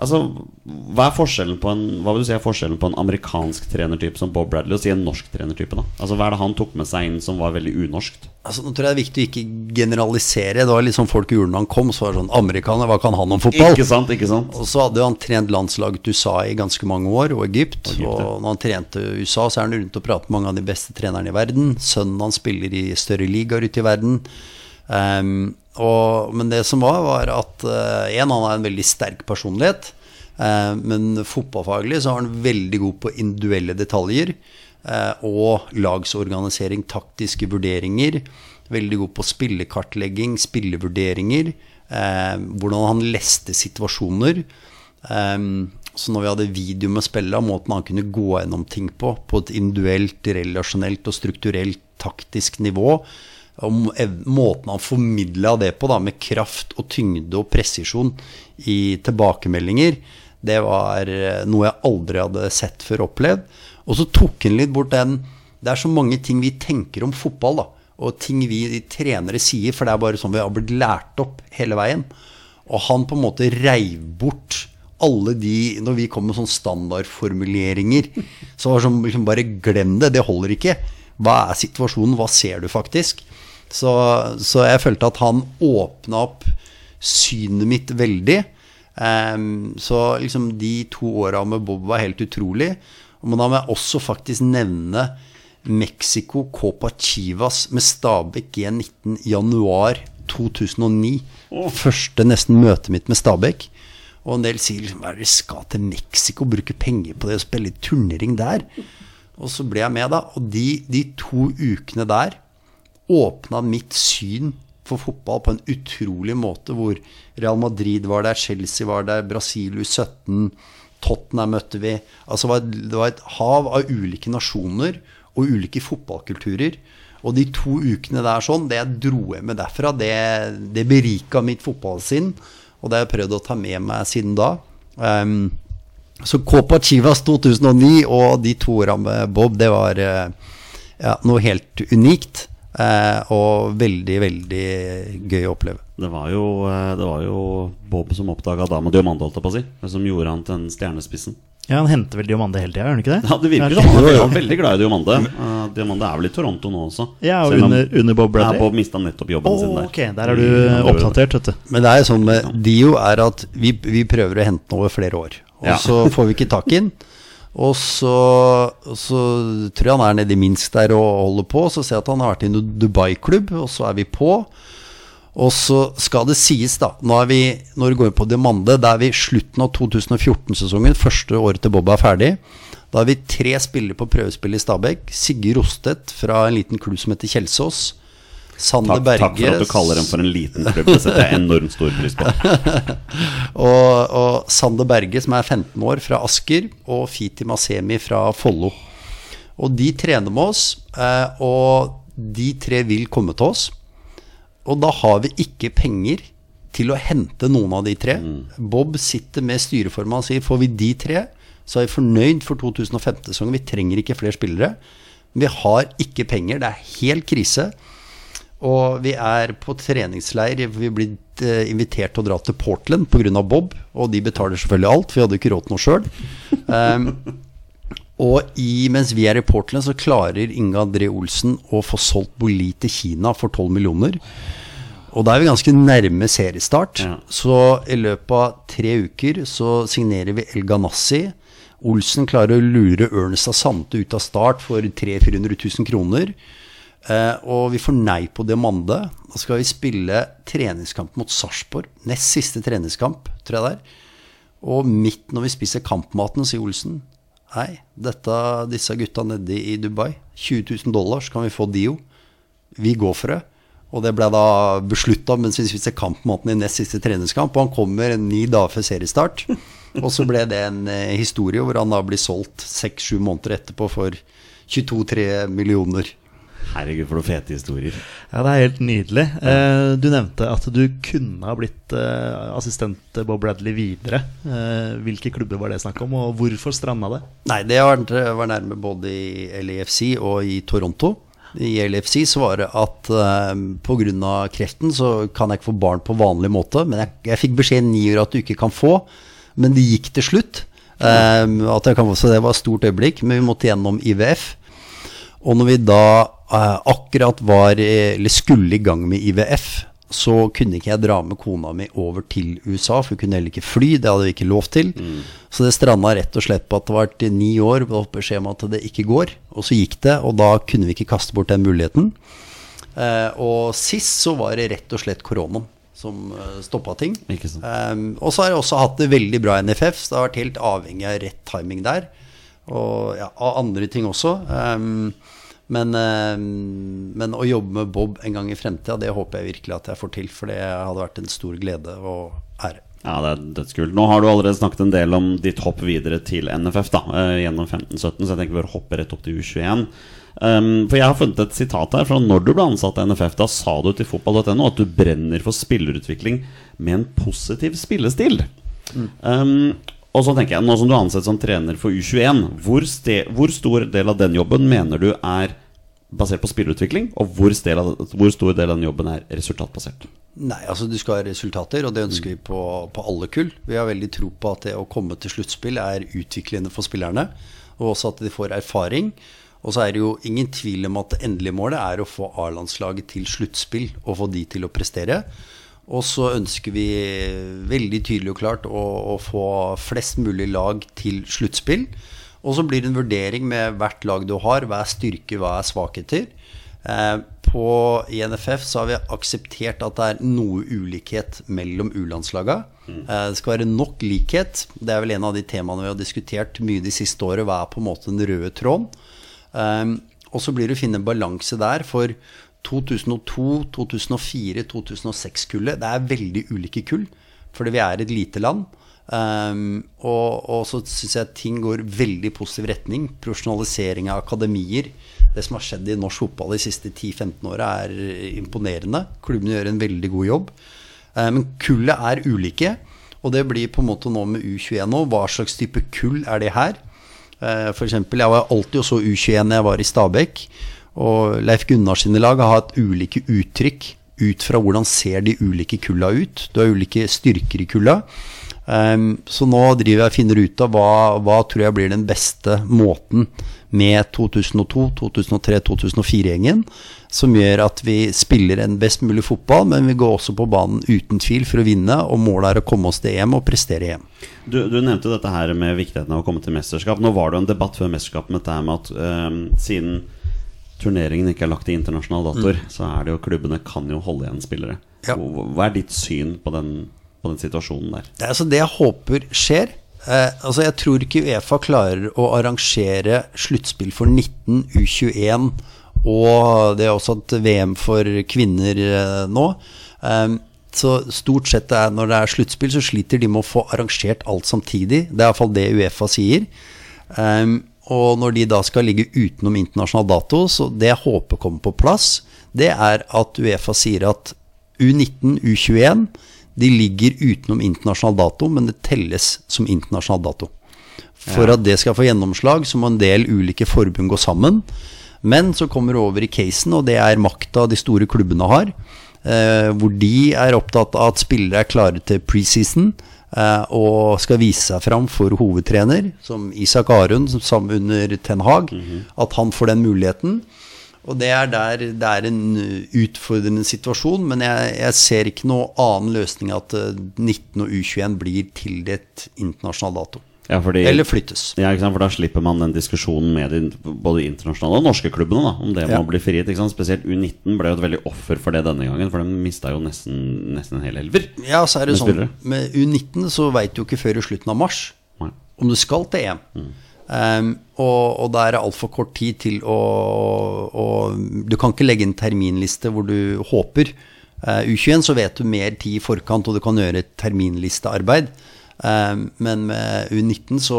Altså, Hva er en Hva vil du si er forskjellen på en amerikansk trenertype som Bob Bradley og si en norsk trenertype? da? Altså, Hva er det han tok med seg inn som var veldig unorskt? Altså, nå tror jeg det er viktig å ikke generalisere. Det var sånn folk gjorde når han kom. Så var det sånn Amerikaner, hva kan han om fotball? Ikke sant? ikke sant? Og så hadde han trent landslaget USA i ganske mange år, og Egypt. Egypt, Og, når han trente USA, så er han rundt og prater med mange av de beste trenerne i verden. Sønnen hans spiller i større ligaer ute i verden. Ehm, og, men det som var, var at eh, en, han har en veldig sterk personlighet. Eh, men fotballfaglig så er han veldig god på individuelle detaljer. eh, og lagsorganisering, taktiske vurderinger. Veldig god på spillekartlegging, spillevurderinger. hvordan han leste situasjoner. Så når vi hadde video med spillet, måten han kunne gå gjennom ting på, på et individuelt, relasjonelt og strukturelt taktisk nivå, og måten han formidla det på, da, med kraft og tyngde og presisjon i tilbakemeldinger, det var eh, noe jeg aldri hadde sett før opplevd. Og så tok han litt bort den Det er så mange ting vi tenker om fotball, da, og ting vi trenere sier, for det er bare sånn vi har blitt lært opp hele veien. Og han på en måte reiv bort alle de Når vi kom med sånne standardformuleringer, så var det sånn liksom bare glem det, det holder ikke. Hva er situasjonen, hva ser du faktisk? Så, så jeg følte at han åpna opp synet mitt veldig. Um, så liksom de to åra med Bob var helt utrolig. Og da må jeg også faktisk nevne Mexico Copa Chivas med Stabæk G19 januar 2009. Første nesten møtet mitt med Stabæk. Og en del sier liksom, hva er det skal til Mexico, bruke penger på det og spille turnering der? Og så ble jeg med, da. Og de, de to ukene der åpna mitt syn for fotball på en utrolig måte, hvor Real Madrid var der, Chelsea var der, Brasil U17, Tottenham møtte vi. Altså det var, et hav av ulike nasjoner og ulike fotballkulturer. Og de to ukene der sånn, det jeg dro jeg med derfra, det, det berika mitt fotballsinn. Og det har jeg prøvd å ta med meg siden da. Um, så Copa Chivas 2009 og de to åra med Bob, det var eh, ja, noe helt unikt. Eh, og veldig, veldig gøy å oppleve. Det var jo, eh, det var jo Bob som oppdaga Dama Diomande, holdt jeg på å si. Som gjorde han til den stjernespissen. Ja, Han henter vel Diomande hele tida, gjør han ikke det? Ja, Det virker som han er veldig, glad i Diomande. Uh, Diomande er vel i Toronto nå også. Ja, og under, under Bob Ja, Bradley. Bob mista nettopp jobben oh, sin der. ok, der er du Mm, eh, oppdatert, vet du. Men det er jo sånn med Dio er at vi, vi prøver å hente den over flere år. Og Ja. så får vi ikke tak i den. Og så, så tror jeg han er nede i Minsk der og holder på. Så ser jeg at han har vært i en Dubai-klubb, og så er vi på. Og så skal det sies, da Nå er vi, Når vi går på Diamande, da er vi slutten av 2014-sesongen. Første året til Bob er ferdig. Da har vi tre spillere på prøvespill i Stabæk. Sigurd Rostedt fra en liten klubb som heter Kjelsås. Sander Takk, Berge takk for at du kaller dem for en liten klubb. Det setter jeg enormt stor pris på. Og, og Sander Berge, som er 15 år, fra Asker, og Fiti Masemi fra Follo. Og de trener med oss, eh, og de tre vil komme til oss. Og da har vi ikke penger til å hente noen av de tre. Bob sitter med styreformannen og sier får vi de tre, så er vi fornøyd for 2015-sesongen. Vi trenger ikke flere spillere. Vi har ikke penger. Det er helt krise. Og vi er på treningsleir. Vi er blitt eh, invitert til å dra til Portland pga. Bob. Og de betaler selvfølgelig alt, for vi hadde ikke råd til noe sjøl. og i, mens vi er i Portland, så klarer Inge André Olsen å få solgt Boli til Kina for 12 millioner. Og da er vi ganske nærme seriestart. Ja. Så i løpet av tre uker så signerer vi El Ganassi. Olsen klarer å lure Ernest av Sante ut av start for 300 000-400 000 kroner. Eh, og vi får nei på Diamande. Da skal vi spille treningskamp mot Sarpsborg. Nest siste treningskamp, tror jeg det er. Og midt når vi spiser kampmaten, sier Olsen Nei, dette, disse gutta nede i Dubai, 20 000 dollar, så kan vi få Dio. Vi går for det. Og det ble da beslutta mens vi spiser kampmaten i nest siste treningskamp. Og han kommer ni dager før seriestart. Og så ble det en eh, historie hvor han da blir solgt seks-sju måneder etterpå for 22-3 millioner. Herregud, for noen fete historier. Ja, Det er helt nydelig. Eh, du nevnte at du kunne ha blitt eh, assistent Bob Bradley videre. Eh, hvilke klubber var det snakk om, og hvorfor stranda det? Nei, det var, var nærme både i LAFC og i Toronto. I LFC så var det at uh, pga. kreften så kan jeg ikke få barn på vanlig måte. Men jeg, jeg fikk beskjed ni år at du ikke kan få, men det gikk til slutt. Um, at jeg kan få, så det var et stort øyeblikk, men vi måtte gjennom IVF. Og når vi da eh, akkurat var eh, Eller skulle i gang med IVF, så kunne ikke jeg dra med kona mi over til USA, for hun kunne heller ikke fly. Det hadde vi ikke lov til. Så det stranda rett og slett på at det var til ni år og beskjed om at det ikke går. Og så gikk det, og da kunne vi ikke kaste bort den muligheten. Eh, og sist så var det rett og slett koronaen som uh, stoppa ting. Ikke sant. Um, og så har jeg også hatt det veldig bra i NFF, så det har vært helt avhengig av rett timing der. Og ja, av andre ting også. Um, men, um, men å jobbe med Bob en gang i fremtida, det håper jeg virkelig at jeg får til. For det hadde vært en stor glede og ære. Ja, det er dødskult. Nå har du allerede snakket en del om ditt hopp videre til NFF da, eh, gjennom 15-17, så jeg tenker vi bør hoppe rett opp til U21. Um, for jeg har funnet et sitat her fra når du ble ansatt i NFF. Da sa du til fotball.no at du brenner for spillerutvikling med en positiv spillestil. Um, og så tenker jeg, nå som du er ansett som trener for U21, hvor, hvor stor del av den jobben mener du er basert på spillerutvikling, og hvor, av, hvor stor del av den jobben er resultatbasert? Nei, altså du skal ha resultater, og det ønsker vi på, på alle kull. Vi har veldig tro på at det å komme til sluttspill er utviklende for spillerne, og også at de får erfaring. Og så er det jo ingen tvil om at det endelige målet er å få A-landslaget til sluttspill og få de til å prestere. Og så ønsker vi veldig tydelig og klart å, å få flest mulig lag til sluttspill. Og så blir det en vurdering med hvert lag du har. Hva er styrker, hva er svakheter? Eh, på INFF så har vi akseptert at det er noe ulikhet mellom U-landslaga. Eh, det skal være nok likhet. Det er vel en av de temaene vi har diskutert mye de siste året. Hva er på en måte den røde tråden? Eh, og så blir det å finne balanse der for 2002, 2004, 2006-kullet. Det er veldig ulike kull, fordi vi er et lite land. Um, og, og, så syns jeg ting går veldig positiv retning. Profesjonalisering av akademier. Det som har skjedd i norsk fotball de siste 10-15 åra, er imponerende. Klubbene gjør en veldig god jobb. Uh, men kullet er ulike. Og det blir på en måte nå med U21 nå. Hva slags type kull er det her? Uh, for eksempel, jeg var alltid og så U21 når jeg var i Stabekk. Og Leif Gunnar sine lag har hatt ulike uttrykk ut fra hvordan ser de ulike kulla ut. Du har ulike styrker i kulla. Um, så nå driver jeg og finner ut av hva, hva tror jeg blir den beste måten med 2002, 2003, 2004-gjengen, som gjør at vi spiller en best mulig fotball, men vi går også på banen uten tvil for å vinne, og målet er å komme oss til EM og prestere EM. Du, du nevnte dette her med viktigheten av å komme til mesterskap. Nå var det jo en debatt før mesterskapet med dette her med at um, siden turneringen ikke er lagt i internasjonal dator, mm. så er det jo klubbene kan jo holde igjen spillere. Ja. Hva er ditt syn på den, på den situasjonen der? Det altså det jeg håper skjer. Eh, altså Jeg tror ikke Uefa klarer å arrangere sluttspill for 19, U21 og det er også et VM for kvinner eh, nå. Eh, så stort sett er, når det er sluttspill, så sliter de med å få arrangert alt samtidig. Det er iallfall det Uefa sier. Um, og når de da skal ligge utenom internasjonal dato, så det jeg håper kommer på plass, det er at Uefa sier at U19, U21 de ligger utenom internasjonal dato, men det telles som internasjonal dato. For ja. at det skal få gjennomslag, så må en del ulike forbund gå sammen. Men så kommer det over i casen, og det er makta de store klubbene har. Eh, hvor de er opptatt av at spillere er klare til preseason. Eh, og skal vise seg fram for hovedtrener, som Isak Arun, som under Ten Hag. Mm -hmm. At han får den muligheten. Og det er der det er en utfordrende situasjon, men jeg, jeg ser ikke noe annen løsning at 19 og U21 blir tildelt internasjonal dato. Ja, fordi, Eller flyttes. Ja, For da slipper man den diskusjonen med de, både internasjonale og norske klubbene da, om det ja. må bli frihet. Spesielt U19 ble jo et veldig offer for det denne gangen, for de mista jo nesten, nesten en hel elver. Ja, så er det med sånn spillere. Med U19 så veit du ikke før i slutten av mars Nei. om du skal til EM. Mm. Um, og, og da er det altfor kort tid til å, å, Du kan ikke legge en terminliste hvor du håper. Uh, U21 så vet du mer tid i forkant, og du kan gjøre et terminlistearbeid. Um, men med U19 så,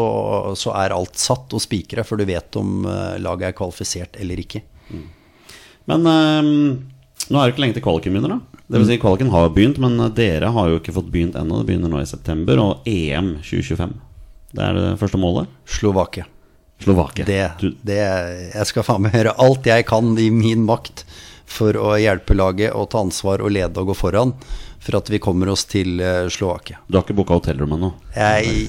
så, er alt satt og spikra før du vet om uh, laget er kvalifisert eller ikke. Mm. Men um, nå er det ikke lenge til kvaliken begynner, da. Det vil si, Kvaliken har begynt, men dere har jo ikke fått begynt ennå. Det begynner nå i september, og EM 2025. Det er det første målet? Slovakia. Slovakia. Det, det, jeg skal faen meg gjøre alt jeg kan i min makt for å hjelpe laget og ta ansvar og lede og gå foran for at vi kommer oss til uh, Slovakia. Du har ikke booka hotellrom ennå?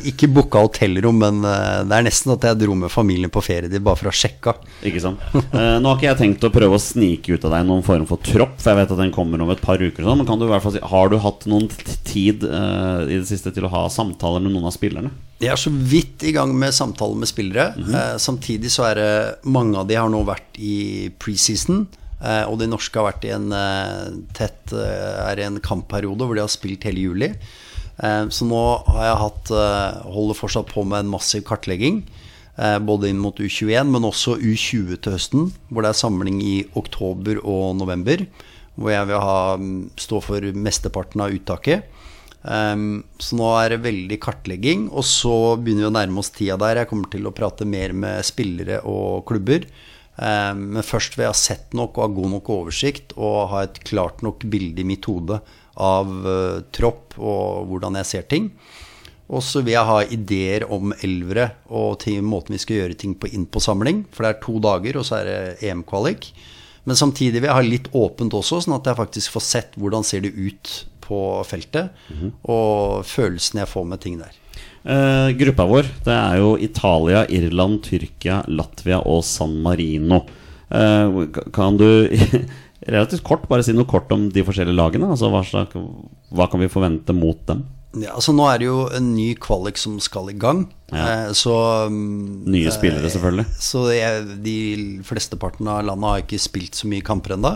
Ikke booka hotellrom, men uh, det er nesten at jeg dro med familien på ferie dit bare for å sjekke. Ikke sant. Uh, nå har ikke jeg tenkt å prøve å snike ut av deg noen form for tropp, for jeg vet at den kommer om et par uker. Sånn, men kan du i hvert fall si, har du hatt noen tid i det siste til å ha samtaler med noen av spillerne? Jeg er så vidt i gang med samtaler med spillere. Mm -hmm. samtidig så er det mange av de har nå vært i preseason. Eh, og de norske har vært i en eh, tett eh, er i en kampperiode hvor de har spilt hele juli. Så nå har jeg hatt holder fortsatt på med en massiv kartlegging. Både inn mot U21, men også U20 til høsten, hvor det er samling i oktober og november. Hvor jeg vil ha, mm, stå for mesteparten av uttaket. så nå er det veldig kartlegging. Og så begynner vi å nærme oss tida der jeg kommer til å prate mer med spillere og klubber. Eh, men først vil jeg ha sett nok og ha god nok oversikt og ha et klart nok bilde i mitt hode av uh, tropp og hvordan jeg ser ting. Og så vil jeg ha ideer om elvere og til måten vi skal gjøre ting på inn på samling. For det er to dager, og så er det EM-kvalik. Men samtidig vil jeg ha litt åpent også, sånn at jeg faktisk får sett hvordan ser det ut på feltet. Mm -hmm. Og følelsen jeg får med ting der. Uh, gruppa vår det er jo Italia, Irland, Tyrkia, Latvia og San Marino. Uh, kan du relativt kort bare si noe kort om de forskjellige lagene? Altså hva, slags, hva kan vi forvente mot dem? Ja, altså Nå er det jo en ny kvalik som skal i gang. Ja. Eh, så mm, Nye spillere, selvfølgelig. Så jeg, de flesteparten av landet har ikke spilt så mye kamper ennå.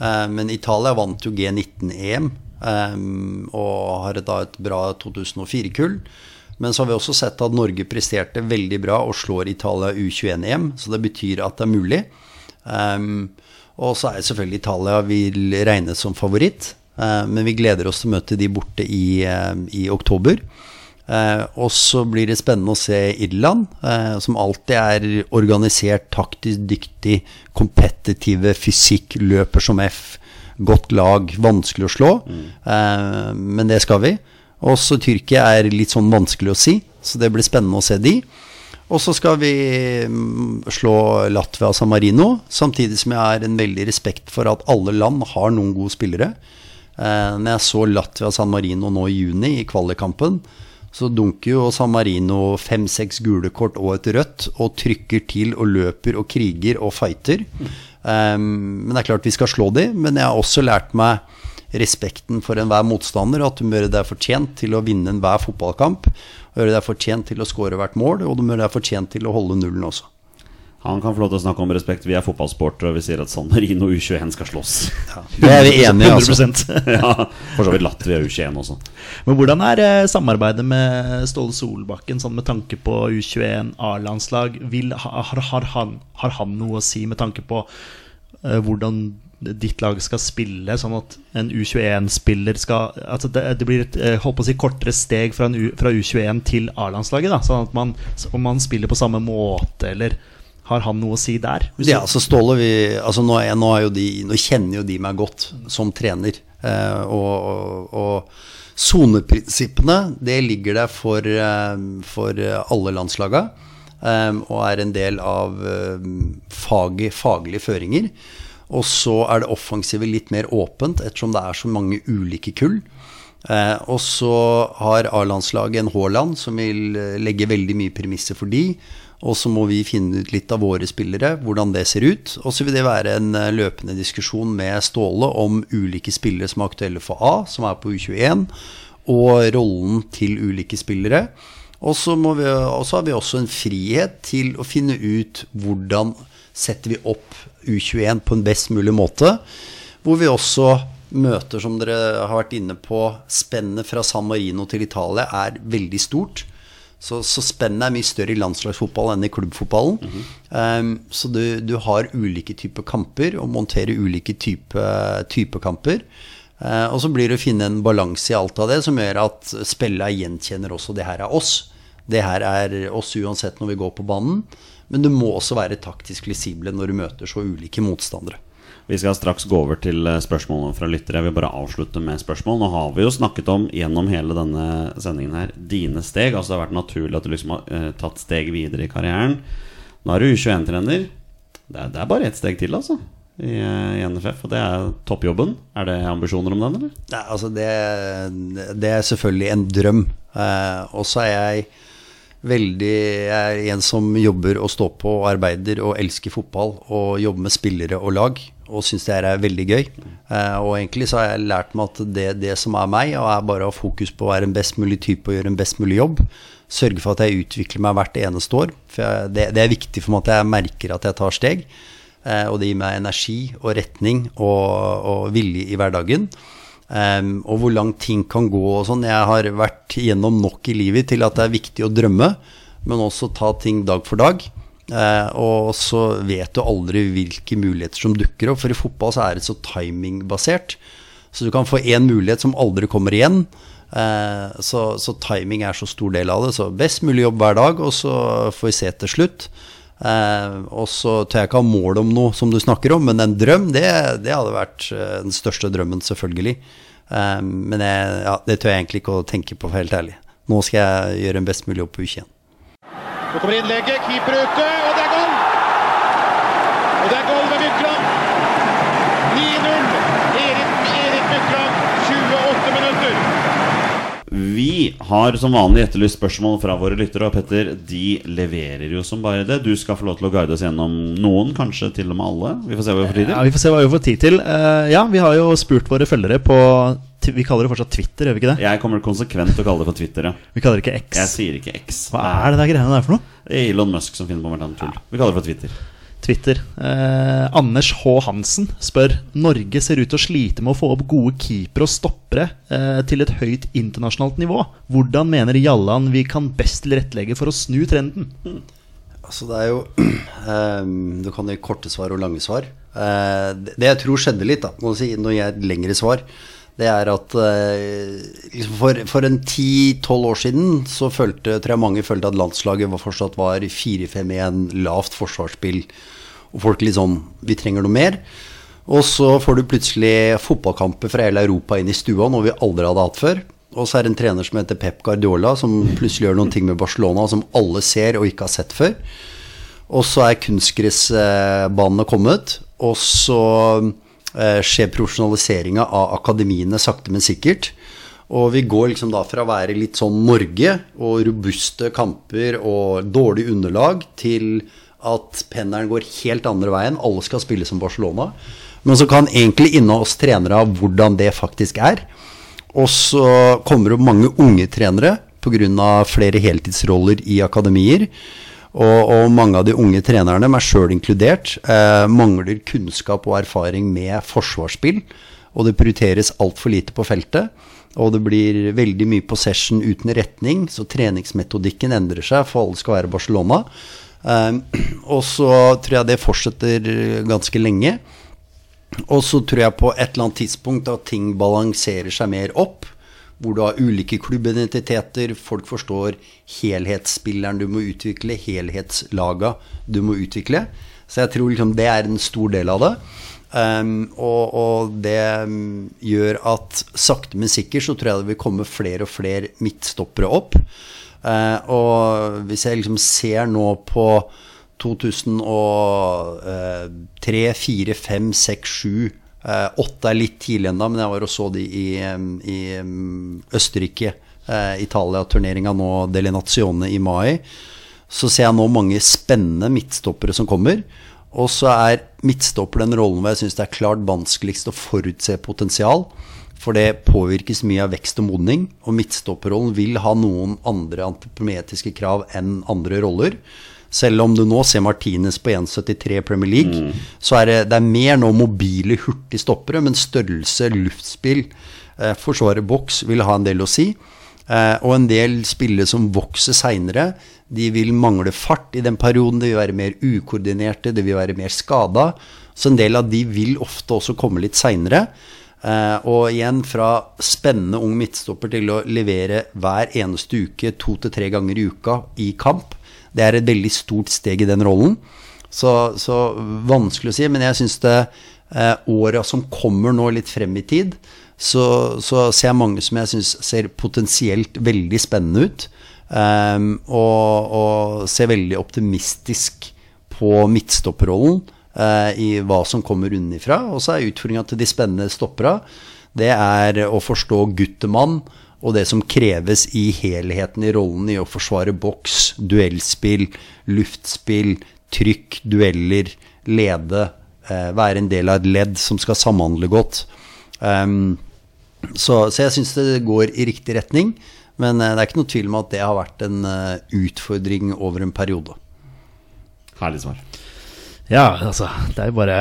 Men Italia vant jo G19-EM eh, og har da et bra 2004-kull. Men så har vi også sett at Norge presterte veldig bra og slår Italia U21-EM, så det betyr at det er mulig. Um, og så er selvfølgelig Italia vil regnes som favoritt, uh, men vi gleder oss til å møte de borte i, uh, i oktober. Uh, og så blir det spennende å se Irland, som alltid er organisert, taktisk dyktig, kompetitive, fysikk, løper som F. Godt lag, vanskelig å slå. Eh, men det skal vi. Også Tyrkia er litt sånn vanskelig å si, så det blir spennende å se de. Og så skal vi mm, slå Latvia og San Marino, samtidig som jeg har en veldig respekt for at alle land har noen gode spillere. Eh, når jeg så Latvia og San Marino nå i juni, i kvalikkampen, så dunker jo San Marino fem-seks gule kort og et rødt, og trykker til og løper og kriger og fighter. Um, men det er klart vi skal slå de, men jeg har også lært meg respekten for enhver motstander, at du må gjøre deg fortjent til å vinne enhver fotballkamp, og gjøre deg fortjent til å skåre hvert mål, og du må gjøre deg fortjent til å holde nullen også. Han kan få lov til å snakke om respekt. Vi er fotballsportere, og vi sier at San Marino U21 skal slåss. Det er vi enige i, altså. ja, For så vidt Latvia U21 også. Men hvordan er eh, samarbeidet med Ståle Solbakken sånn med tanke på U21 A-landslag? Har, Har, har, han, har han noe å si med tanke på uh, hvordan ditt lag skal spille, sånn at en U21-spiller skal Altså det, det blir et eh, holdt på å si, kortere steg fra, U, fra U21 til A-landslaget? Sånn at man, om man spiller på samme måte, eller har han noe å si der? Ja, så altså Ståle vi, altså nå, er, nå, er jo de, nå kjenner jo de meg godt som trener. Eh, og og, og soneprinsippene, det ligger der for, eh, for alle landslaga. Eh, og er en del av eh, fag, faglige føringer. Og så er det offensive litt mer åpent, ettersom det er så mange ulike kull. Eh, og så har A-landslaget en Haaland som vil eh, legge veldig mye premisser for de. Og så må vi finne ut litt av våre spillere, hvordan det ser ut. Og så vil det være en eh, løpende diskusjon med Ståle om ulike spillere som er aktuelle for A, som er på U21, og rollen til ulike spillere. Og så har vi også en frihet til å finne ut hvordan setter vi opp U21 på en best mulig måte. Hvor vi også møter, som dere har vært inne på, spennet fra San Marino til Italia er veldig stort. Så, så spennet er mye større i landslagsfotball enn i klubbfotballen. um, så du, du har ulike typer kamper og monterer ulike typer type kamper. Uh, og så blir det å finne en balanse i alt av det som gjør at spillerne gjenkjenner også det her er oss. Det her er oss uansett når vi går på banen. Men du må også være taktisk fleksible når du møter så ulike motstandere. Vi skal straks gå over til eh, spørsmålene fra lyttere. Jeg vil bare avslutte med spørsmål. Nå har vi jo snakket om gjennom hele denne sendingen her dine steg. Altså det har vært naturlig at du liksom har eh, tatt steg videre i karrieren. Nå er du U21-trener. Det, det er bare ett steg til, altså. I, eh, I NFF, og det er toppjobben. Er det ambisjoner om den, eller? Nei, altså det, det er selvfølgelig en drøm. Eh, og så er jeg veldig er en som jobber og står på og arbeider og elsker fotball og jobber med spillere og lag. Og syns det her er veldig gøy. Eh, og egentlig så har jeg lært meg at det, det som er meg, og er bare å ha fokus på å være en best mulig type og gjøre en best mulig jobb. Sørge for at jeg utvikler meg hvert eneste år. For jeg, det, det er viktig for meg at jeg merker at jeg tar steg. Eh, og det gir meg energi og retning og, og vilje i hverdagen. Em, og hvor langt ting kan gå og sånn. Jeg har vært gjennom nok i livet til at det er viktig å drømme, men også ta ting dag for dag. Uh, og så vet du aldri hvilke muligheter som dukker opp, for i fotball så er det så timingbasert. Så du kan få én mulighet som aldri kommer igjen. Eh, så, så timing er så stor del av det. Så best mulig jobb hver dag, og så får vi se til slutt. Eh, og så tør jeg ikke ha mål om noe som du snakker om, men en drøm, det, det hadde vært eh, den største drømmen, selvfølgelig. Eh, men jeg, ja, det tør jeg egentlig ikke å tenke på, helt ærlig. Nå skal jeg gjøre en best mulig jobb på U21. Nå kommer innlegget, keeper ute, og det er goal! Og det er goal Vi har som vanlig etterlyst spørsmål fra våre lyttere, og Petter, de leverer jo som bare det. Du skal få lov til å guide oss gjennom noen, kanskje til og med alle. Vi får se hva vi får tid Ja, til. Vi får se hva vi får tid til. Eh, ja, vi har jo spurt våre følgere på vi kaller det fortsatt Twitter, gjør vi ikke det? Jeg kommer konsekvent til å kalle det for Twitter, ja. Vi kaller det ikke X. Jeg sier ikke X. Hva er det der greiene der for noe? Elon Musk som finner på hvert annet tull. Vi kaller det for Twitter. Twitter. Eh, Anders H. Hansen spør Norge ser ut til å slite med å få opp gode keepere og stoppere eh, til et høyt internasjonalt nivå. Hvordan mener Jallan vi kan best tilrettelegge for å snu trenden? Altså det er jo ehm, Du kan gi korte svar og lange svar. Eh, det det jeg tror skjedde litt, da, må si, når jeg gir lengre svar, det er at eh, liksom for, for en 10-12 år siden så følte, tror jeg mange følte at landslaget var fortsatt var 4-5-1, lavt forsvarsspill. Og folk litt sånn Vi trenger noe mer. Og så får du plutselig fotballkamper fra hele Europa inn i stua, noe vi aldri hadde hatt før. Og så er det en trener som heter Pep Guardiola, som plutselig gjør noen ting med Barcelona som alle ser og ikke har sett før. Og så er kunstgressbanene kommet, og så skjer profesjonaliseringa av akademiene sakte, men sikkert. Og vi går liksom da fra å være litt sånn Norge og robuste kamper og dårlig underlag, til at pendelen går helt andre veien. Alle skal spille som Barcelona. Men så kan egentlig inne oss trenere av hvordan det faktisk er. Og så kommer det mange unge trenere pga. flere heltidsroller i akademier. Og, og mange av de unge trenerne, meg sjøl inkludert, eh, mangler kunnskap og erfaring med forsvarsspill. Og det prioriteres altfor lite på feltet. Og det blir veldig mye possession uten retning, så treningsmetodikken endrer seg, for alle skal være Barcelona. Eh, og så tror jeg det fortsetter ganske lenge. Og så tror jeg på et eller annet tidspunkt at ting balanserer seg mer opp. Hvor du har ulike klubbidentiteter, folk forstår helhetsspilleren du må utvikle, helhetslaga du må utvikle. Så jeg tror liksom det er en stor del av det. Um, og, og det um, gjør at sakte, men sikkert så tror jeg det vil komme flere og flere midtstoppere opp. Uh, og hvis jeg liksom ser nå på 2003, 4, 5, 6, 7 Åtte er litt tidlig ennå, men jeg var og så de i, i Østerrike, eh, Italia-turneringa nå, Delle Nazione i mai. Så ser jeg nå mange spennende midtstoppere som kommer. Og så er midtstopper den rollen hvor jeg syns det er klart vanskeligst å forutse potensial. For det påvirkes mye av vekst og modning, og midtstopperrollen vil ha noen andre antipometriske krav enn andre roller. Selv om du nå ser Martinez på 1,73 Premier League, så er det, det er mer nå mobile, hurtige stoppere, men størrelse, luftspill, eh, forsvare boks vil ha en del å si. Eh, og en del spillere som vokser seinere, de vil mangle fart i den perioden. De vil være mer ukoordinerte, de vil være mer skada. Så en del av de vil ofte også komme litt seinere. Eh, og igjen, fra spennende ung midtstopper til å levere hver eneste uke to til tre ganger i uka i kamp, det er et veldig stort steg i den rollen. Så, så vanskelig å si, men jeg syns det eh, åra som kommer nå litt frem i tid, så, så ser jeg mange som jeg syns ser potensielt veldig spennende ut. Ehm, og, og ser veldig optimistisk på midtstopperrollen eh, i hva som kommer unnifra. Og så er utfordringa til de spennende stoppera, det er å forstå guttemann og det som kreves i helheten i rollen i å forsvare boks, duellspill, luftspill, trykk, dueller, lede, eh, være en del av et ledd som skal samhandle godt. Ehm, så, så jeg syns det går i riktig retning. Men eh, det er ikke noe tvil om at det har vært en eh, utfordring over en periode. Herlig svar. Ja, altså Det er jo bare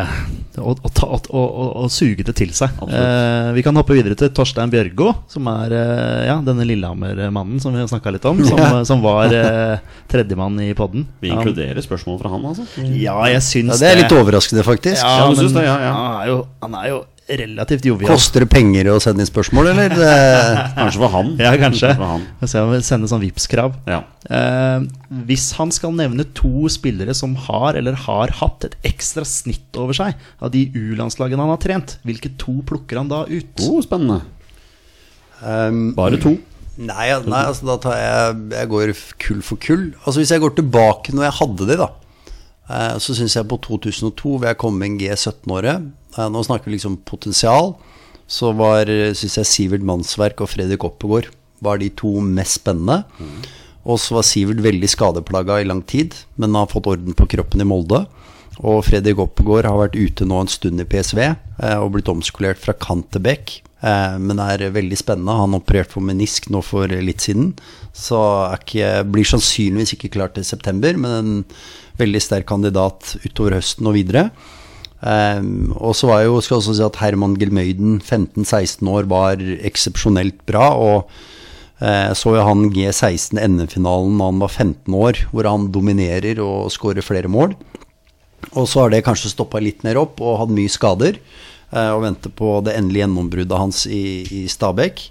å, å, ta, å, å, å suge det til seg. Eh, vi kan hoppe videre til Torstein Bjørgo, som er eh, ja, denne Lillehammer-mannen som vi har snakka litt om. Som, som var eh, tredjemann i podden. Vi inkluderer spørsmål fra han, altså. Ja, jeg syns Ja, det er litt overraskende, faktisk. Ja, Ja, men syns det, ja, ja. Han, er jo, han er jo relativt jovial. Koster det penger å sende inn spørsmål, eller? Kanskje for han. Ja, kanskje. For han. Sender sånn Vipps-krav. Ja. Eh, hvis han skal nevne to spillere som har eller har hatt et ekstra snitt over seg av de U-landslagene han har trent, hvilke to plukker han da ut? Oh, spennende. um, Bare to. Nei, nei altså da tar jeg Jeg går kull for kull. Altså Hvis jeg går tilbake når jeg hadde de, da, eh, så syns jeg på 2002, hvor jeg kom med en G17-åre eh, Nå snakker vi liksom potensial. Så var syns jeg Sivert Mannsverk og Fredrik Oppegård var de to mest spennende. Og så var Sivert veldig skadeplaga i lang tid, men har fått orden på kroppen i Molde. Og Fredrik Oppegård har vært ute nå en stund i PSV eh, og blitt omskolert fra kant til bekk. Eh, det er veldig spennende. Han opererte for menisk nå for litt siden. Så ikke, blir sannsynligvis ikke klar til september, men en veldig sterk kandidat utover høsten og videre. Eh, og så var jo, skal jeg også si at Herman Gelmøyden, 15-16 år, var eksepsjonelt bra. og Eh, så jo han G16 NM-finalen da han var 15 år, hvor han dominerer og skårer flere mål. Og så har det kanskje stoppa litt mer opp og hatt mye skader. Eh, og venter på det endelige gjennombruddet hans i, i Stabæk.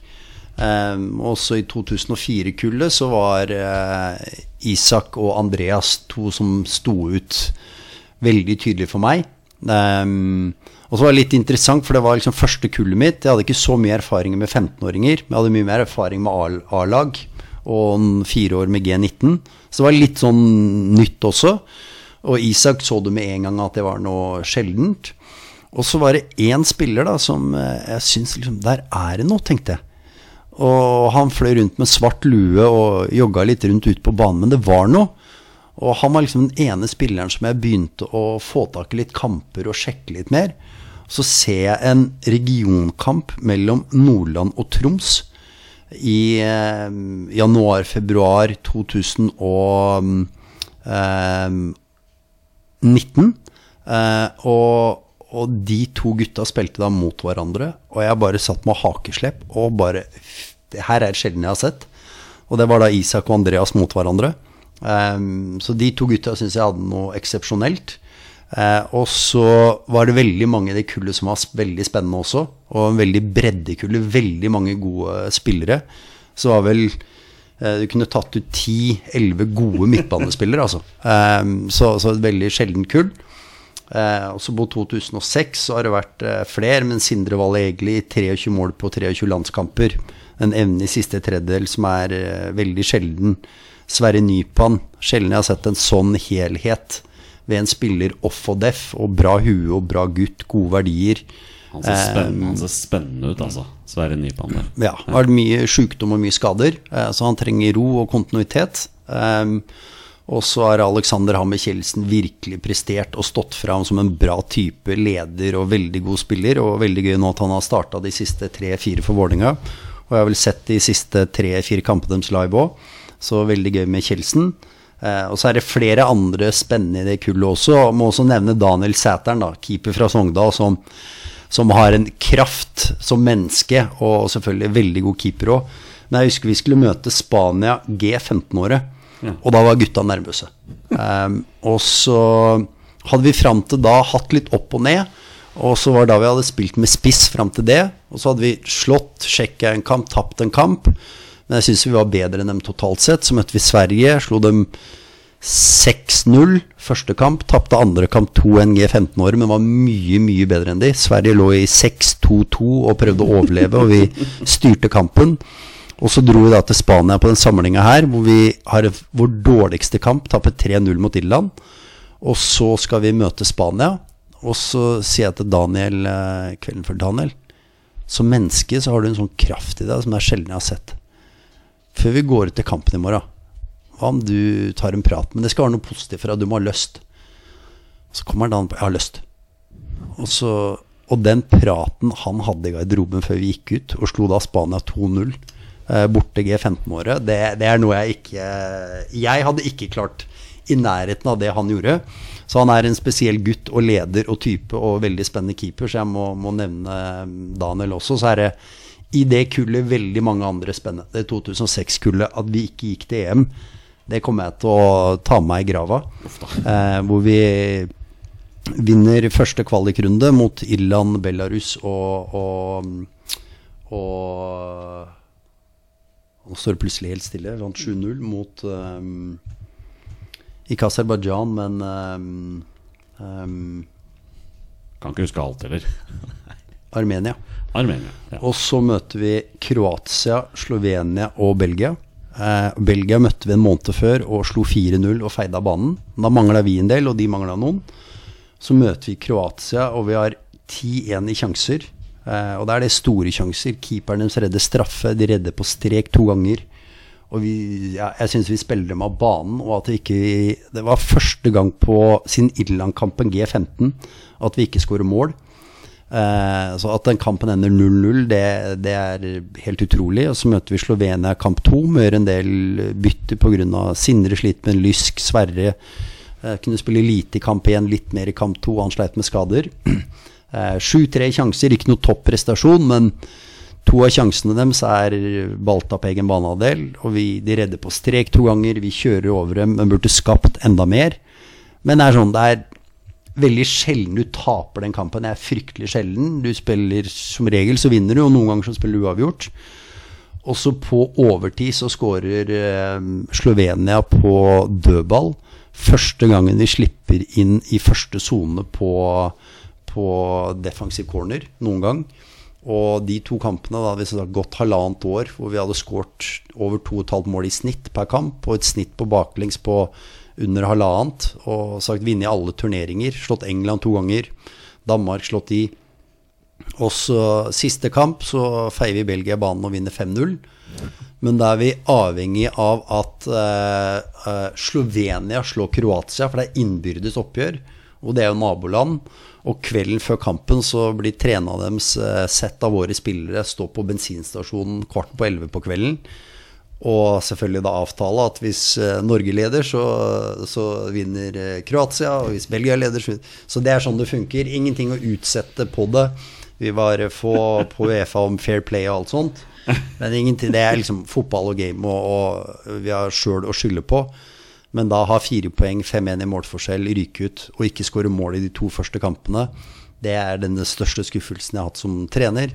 Eh, også i 2004-kullet så var eh, Isak og Andreas to som sto ut veldig tydelig for meg. Um, og så var det litt interessant, for det var liksom første kullet mitt. Jeg hadde ikke så mye erfaring med 15-åringer, men jeg hadde mye mer erfaring med A-lag og fire år med G19. Så det var litt sånn nytt også. Og Isak så du med en gang at det var noe sjeldent. Og så var det én spiller da som eh, jeg syns liksom Der er det noe, tenkte jeg. Og han fløy rundt med svart lue og jogga litt rundt ute på banen, men det var noe. Og han var liksom den ene spilleren som jeg begynte å få tak i litt kamper og sjekke litt mer. Så ser jeg en regionkamp mellom Nordland og Troms i eh, januar-februar 2019. Eh, og, og, de to gutta spilte da mot hverandre, og jeg bare satt med hakeslepp og bare Det her er sjelden jeg har sett. Og det var da Isak og Andreas mot hverandre. Um, så de to gutta syns jeg hadde noe eksepsjonelt. Uh, og så var det veldig mange i det kullet som var veldig spennende også. Og en veldig breddekulle. Veldig mange gode spillere. Så var vel uh, Du kunne tatt ut 10-11 gode midtbanespillere, altså. Um, så, så, et veldig sjelden kull. Uh, også på 2006 så har det vært flere, men Sindre Valle Egli 23 mål på 23 landskamper. En evne i siste tredjedel som er veldig sjelden. Sverre Nypan. Sjelden jeg har sett en sånn helhet ved en spiller off og deff, og bra hue og bra gutt, gode verdier. Han ser spennende, han ser spennende ut, altså. Sverre Nypan der. Ja. Har mye sykdom og mye skader, eh, så han trenger ro og kontinuitet. Um, og så har Alexander Hammer Kjeldsen virkelig prestert og stått fram som en bra type leder og veldig god spiller. Og veldig gøy nå at han har starta de siste tre-fire for Vålerenga. Og jeg har vel sett de siste tre-fire kampene deres live òg. Så veldig gøy med Kjeldsen. Eh, og så er det flere andre spennende i det kullet også. Jeg må også nevne Daniel Sæteren, da, keeper fra Sogndal, som, som, har en kraft som menneske, og selvfølgelig veldig god keeper òg. Men jeg husker vi skulle møte Spania G15-året, og da var gutta nervøse. Um, og så hadde vi fram til da hatt litt opp og ned. Og så var det da vi hadde spilt med spiss fram til det. Og så hadde vi slått, sjekka en kamp, tapt en kamp. Men jeg syns vi var bedre enn dem totalt sett. Så møtte vi Sverige, slo dem 6-0 første kamp. Tapte andre kamp 2 NG 15 år, men var mye, mye bedre enn de. Sverige lå i 6-2-2 og prøvde å overleve, og vi styrte kampen. Og så dro vi da til Spania på den samlinga her, hvor vi har vår dårligste kamp. Taper 3-0 mot Irland. Og så skal vi møte Spania. Og så sier jeg til Daniel eh, kvelden før Daniel Som menneske så har du en sånn kraft i deg som det er sjelden jeg har sett før vi går ut til kampen i morgen, hva om du tar en prat? Men det skal være noe positivt for deg, du må ha lyst. Så kommer Daniel på 'jeg har lyst'. Og, og den praten han hadde i garderoben før vi gikk ut, og slo da Spania 2-0 eh, borte G15-året, det, det, er noe jeg ikke Jeg hadde ikke klart i nærheten av det han gjorde. Så han er en spesiell gutt og leder og type og veldig spennende keeper, så jeg må, må nevne Daniel også. Så er det i det kullet veldig mange andre spennende. Det 2006-kullet, at vi ikke gikk til EM, det kommer jeg til å ta med meg i grava. Eh, hvor vi vinner første kvalikrunde mot Irland, Belarus og, og, og Nå står plutselig helt stille. Vant 7-0 mot um, Ikke Aserbajdsjan, men um, um, Kan ikke huske alt heller. Armenia. Armenia ja. Og så møter vi Kroatia, Slovenia og Belgia. Eh, Belgia møtte vi en måned før og slo 4-0 og feide av banen. Da mangla vi en del, og de mangla noen. Så møter vi Kroatia, og vi har 10-1 i sjanser. Eh, og da er det store sjanser. Keeperen deres redder straffe, de redder på strek to ganger. Og vi, ja, jeg syns vi spiller dem av banen, og at vi ikke Det var første gang på siden Irland-kampen G15 at vi ikke skårer mål. Eh, så at den kampen ender 0-0, det, det er helt utrolig. Og så møter vi Slovenia kamp to, må gjøre en del bytter pga. Sindre sliter med en lysk, Sverre eh, kunne spille lite i kamp én, litt mer i kamp to, han sleit med skader. Eh, Sju-tre sjanser, ikke noe topprestasjon, men to av sjansene deres er balta på egen banehalvdel. Og vi, de redder på strek to ganger, vi kjører over dem, men burde skapt enda mer. Men det er sånn, det er veldig sjelden du taper den kampen. Det er fryktelig sjelden. Du spiller Som regel så vinner du, og noen ganger så spiller du uavgjort. Også på overtid så skårer eh, Slovenia på dødball. Første gangen de slipper inn i første sone på, på defensive corner noen gang. Og de to kampene da vi sagt gått halvannet år hvor vi hadde skåret over 2,5 mål i snitt per kamp, og et snitt på baklengs på under halvannet. Og sagt vunnet alle turneringer. Slått England to ganger. Danmark slått de. Og så siste kamp så feier vi Belgia banen og vinner 5-0. Men da er vi avhengig av at eh, eh, Slovenia slår Kroatia, for det er innbyrdes oppgjør. Og det er jo naboland. Og kvelden før kampen så blir trena deres eh, sett av våre spillere stå på bensinstasjonen kvart på elleve på kvelden. Og selvfølgelig da avtale at hvis eh, Norge leder, så, så vinner eh, Kroatia. Og hvis Belgia leder, så Så det er sånn det funker. Ingenting å utsette på det. Vi var få på Uefa om fair play og alt sånt. Men ingenting, det er liksom fotball og game, og, og vi har sjøl å skylde på. Men da ha fire poeng, 5-1 i målforskjell, ryke ut og ikke skåre mål i de to første kampene, det er den største skuffelsen jeg har hatt som trener.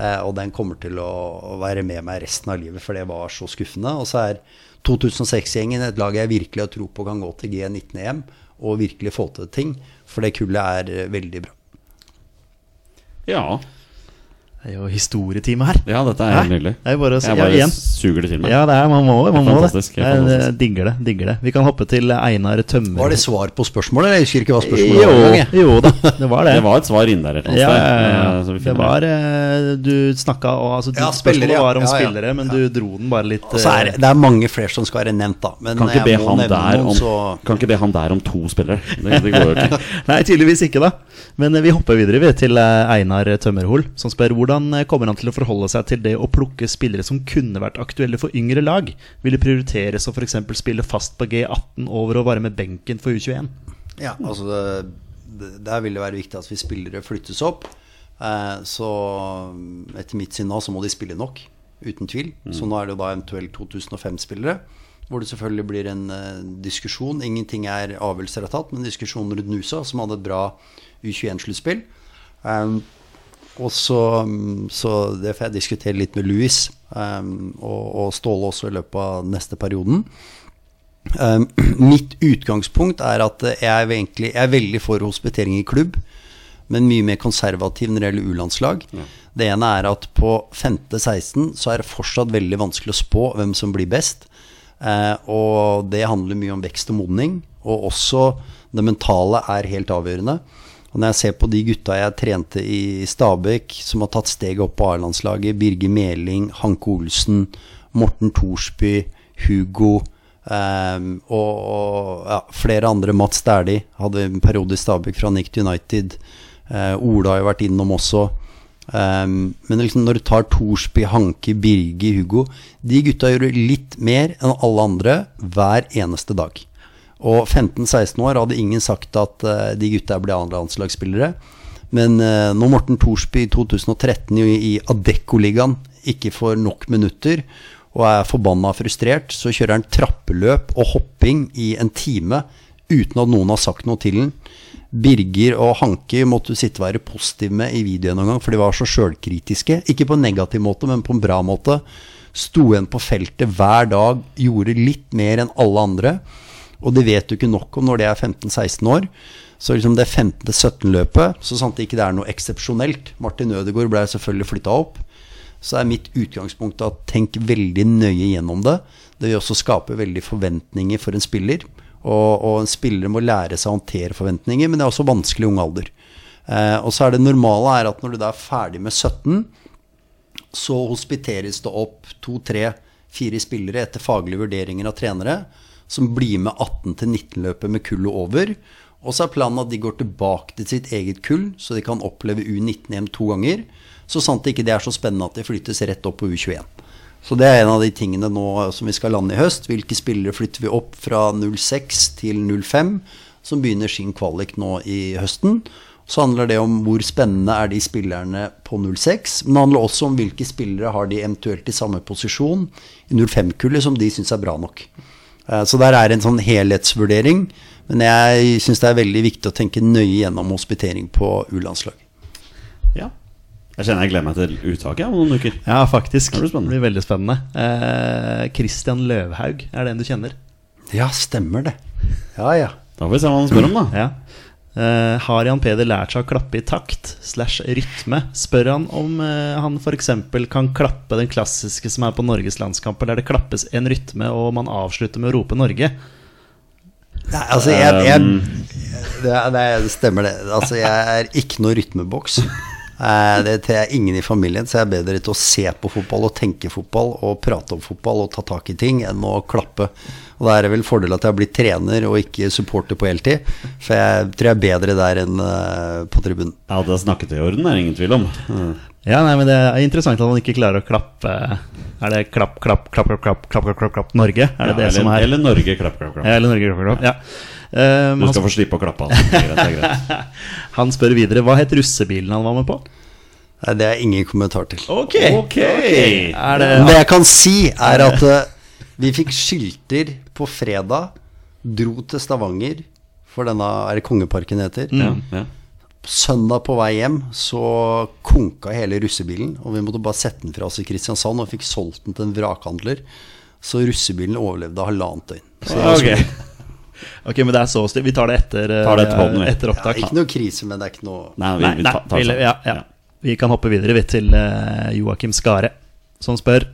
Eh, og den kommer til å, være med meg resten av livet, for det var så skuffende. Og så er 2006-gjengen et lag jeg virkelig har tro på kan gå til G19-EM og virkelig få til ting. For det kullet er veldig bra. Ja. Det er jo historietime her. ja, dette er helt nydelig. Det er bare å si Jeg ja, bare igjen. suger det til meg. Ja, det er, man må, man må det. Jeg, jeg digger det. digger det Vi kan hoppe til Einar Tømmer. Var det svar på spørsmålet? Jeg husker ikke hva spørsmålet jo, var. Gang, jo da, det var det. Det var et svar inne der et eller ja, annet ja, sted. ja. eh, så vi Det var eh, Du snakka og altså, Ja, Spørsmålet ja. var om Ja, ja. spillere, men du dro den bare litt er det, det er mange flere som skal være nevnt, da. Men Kan ikke, be han der noen, om, så kan ikke be han der om to spillere. Det, det går jo ikke. Nei, tydeligvis ikke, da. Men eh, vi hopper videre vi, til Einar Tømmerhol, som spør hvordan eh, kommer han til å forholde seg til det å plukke spillere som kunne vært aktuelle for yngre lag? Vil det prioriteres å f.eks. spille fast på G18 over å være med benken for U21? Ja, altså det, det, Der vil det være viktig at vi spillere flyttes opp. Eh, så mm, etter mitt syn nå så må de spille nok, uten tvil. Så nå er det jo da eventuelt 2005-spillere. Hvor det selvfølgelig blir en eh, diskusjon. Ingenting er avgjørelser er tatt, men diskusjonen rundt Nusa, som hadde et bra U21-sluttspill. Um, og så, mm, så det får jeg diskutere litt med Louis um, og, og Ståle også i løpet av neste perioden. Um, mitt utgangspunkt er at jeg er, egentlig, jeg er veldig for hospitering i klubb, men mye mer konservativ når det gjelder U-landslag. Det ene er at på 15.-16 så er det fortsatt veldig vanskelig å spå hvem som blir best. Uh, og det handler mye om vekst og modning, og også det mentale er helt avgjørende. Og når jeg ser på de gutta jeg trente i Stabekk, som har tatt steget opp på A-landslaget, Birger Meling, Hanke Olsen, Morten Thorsby, Hugo ehm, og, og ja, flere andre, Mats Dæhlie, hadde en periode i Stabekk fra Nick United. Eh, Ola har jo vært innom også. Um, men liksom når du tar Thorsby, Hanke, Birger, Hugo De gutta gjør litt mer enn alle andre hver eneste dag. Og 15-16 år hadde ingen sagt at eh, de gutta ble landslagsspillere. Men uh, når Morten Thorsby i 2013 i, Adecco-ligaen ikke får nok minutter og er forbanna frustrert, så kjører han trappeløp og hopping i en time uten at noen har sagt noe til den. Birger og Hanke måtte du sitte og være positiv med i videoen noen gang, for de var så sjølkritiske. Ikke på en negativ måte, men på en bra måte. Sto igjen på feltet hver dag, gjorde litt mer enn alle andre. Og det vet du ikke nok om når det er 15-16 år. Så liksom det 15-17-løpet, så sant det ikke er noe eksepsjonelt Martin Ødegaard ble selvfølgelig flytta opp. Så er mitt utgangspunkt at tenk veldig nøye gjennom det. Det vil også skape veldig forventninger for en spiller. Og, og en spiller må lære seg å håndtere forventninger, men det er også vanskelig i ung alder. Eh, og så er det normale er at når du da er ferdig med 17, så hospiteres det opp to, tre, fire spillere etter faglige vurderinger av trenere, som blir med 18-19-løpet med kullet over. Og så er planen at de går tilbake til sitt eget kull, så de kan oppleve U19-EM to ganger. Så sant ikke det er så spennende at de flyttes rett opp på U21. Så det er en av de tingene nå som vi skal lande i høst. Hvilke spillere flytter vi opp fra 06 til 05, som begynner sin kvalik nå i høsten. Så handler det om hvor spennende er de spillerne på 06. Men det handler også om hvilke spillere har de eventuelt i samme posisjon i 05-kullet som de syns er bra nok. Eh, Så der er en sånn helhetsvurdering. Men jeg syns det er veldig viktig å tenke nøye gjennom hospitering på U-landslag. Ja. Jeg kjenner jeg gleder meg til uttaket om noen uker. Ja, faktisk. Det blir Det blir veldig spennende. Eh, Christian Løvhaug, er det en du kjenner? Ja, stemmer det. Ja, ja. Da får vi se hva han spør om, da. Ja. Eh, har Jan Peder lært seg å klappe i takt slash rytme? Spør han om uh, han f.eks. kan klappe den klassiske som er på Norges landskamper, der det klappes en rytme og man avslutter med å rope 'Norge'. Nei, altså, jeg, jeg Um, det, er- det er- stemmer det. Altså, jeg er ikke noe rytmeboks. Uh, Det er ingen i familien, så jeg er bedre til å se på fotball og tenke fotball og prate om fotball og ta tak i ting enn å klappe. Og da er det vel fordel at jeg har blitt trener og ikke supporter på heltid. For jeg tror jeg er bedre der enn eh, på tribunen. Ja, det er snakket i orden, det er ingen tvil om. Uh, Ja, nei, men Det er interessant at han ikke klarer å klappe Er det klapp, klapp, klapp, klapp, klapp, klapp, klapp, klapp, klapp Norge? Er det ja, det eller, som er eller Norge, klapp, klapp, klapp. Ja, eller Norge, klapp, klapp, ja. Uh, Du han, skal få slippe å klappe. Altså. Det er greit, det er greit. han spør videre hva het russebilen han var med på? Nei, Det er ingen kommentar til. Ok, Ok. Er det, Men det jeg kan si, er at uh, vi fikk skilter på fredag. Dro til Stavanger for denne Er det Kongeparken heter? Ja, ja. Søndag på vei hjem så konka hele russebilen, og vi måtte bare sette den fra oss i Kristiansand og fikk solgt den til en vrakhandler. Så russebilen overlevde halvannet døgn. Så det var så- Ok. Men det er så stygt. Vi tar det etter, eh, Tar det etterpå, etter Ja, opptak. ikke noe krise, men det er ikke noe Nei, vi, Nei, vi nei, tar, tar vi, sånn. ja, ja. vi kan hoppe videre vi, til uh, Joakim Skare, som spør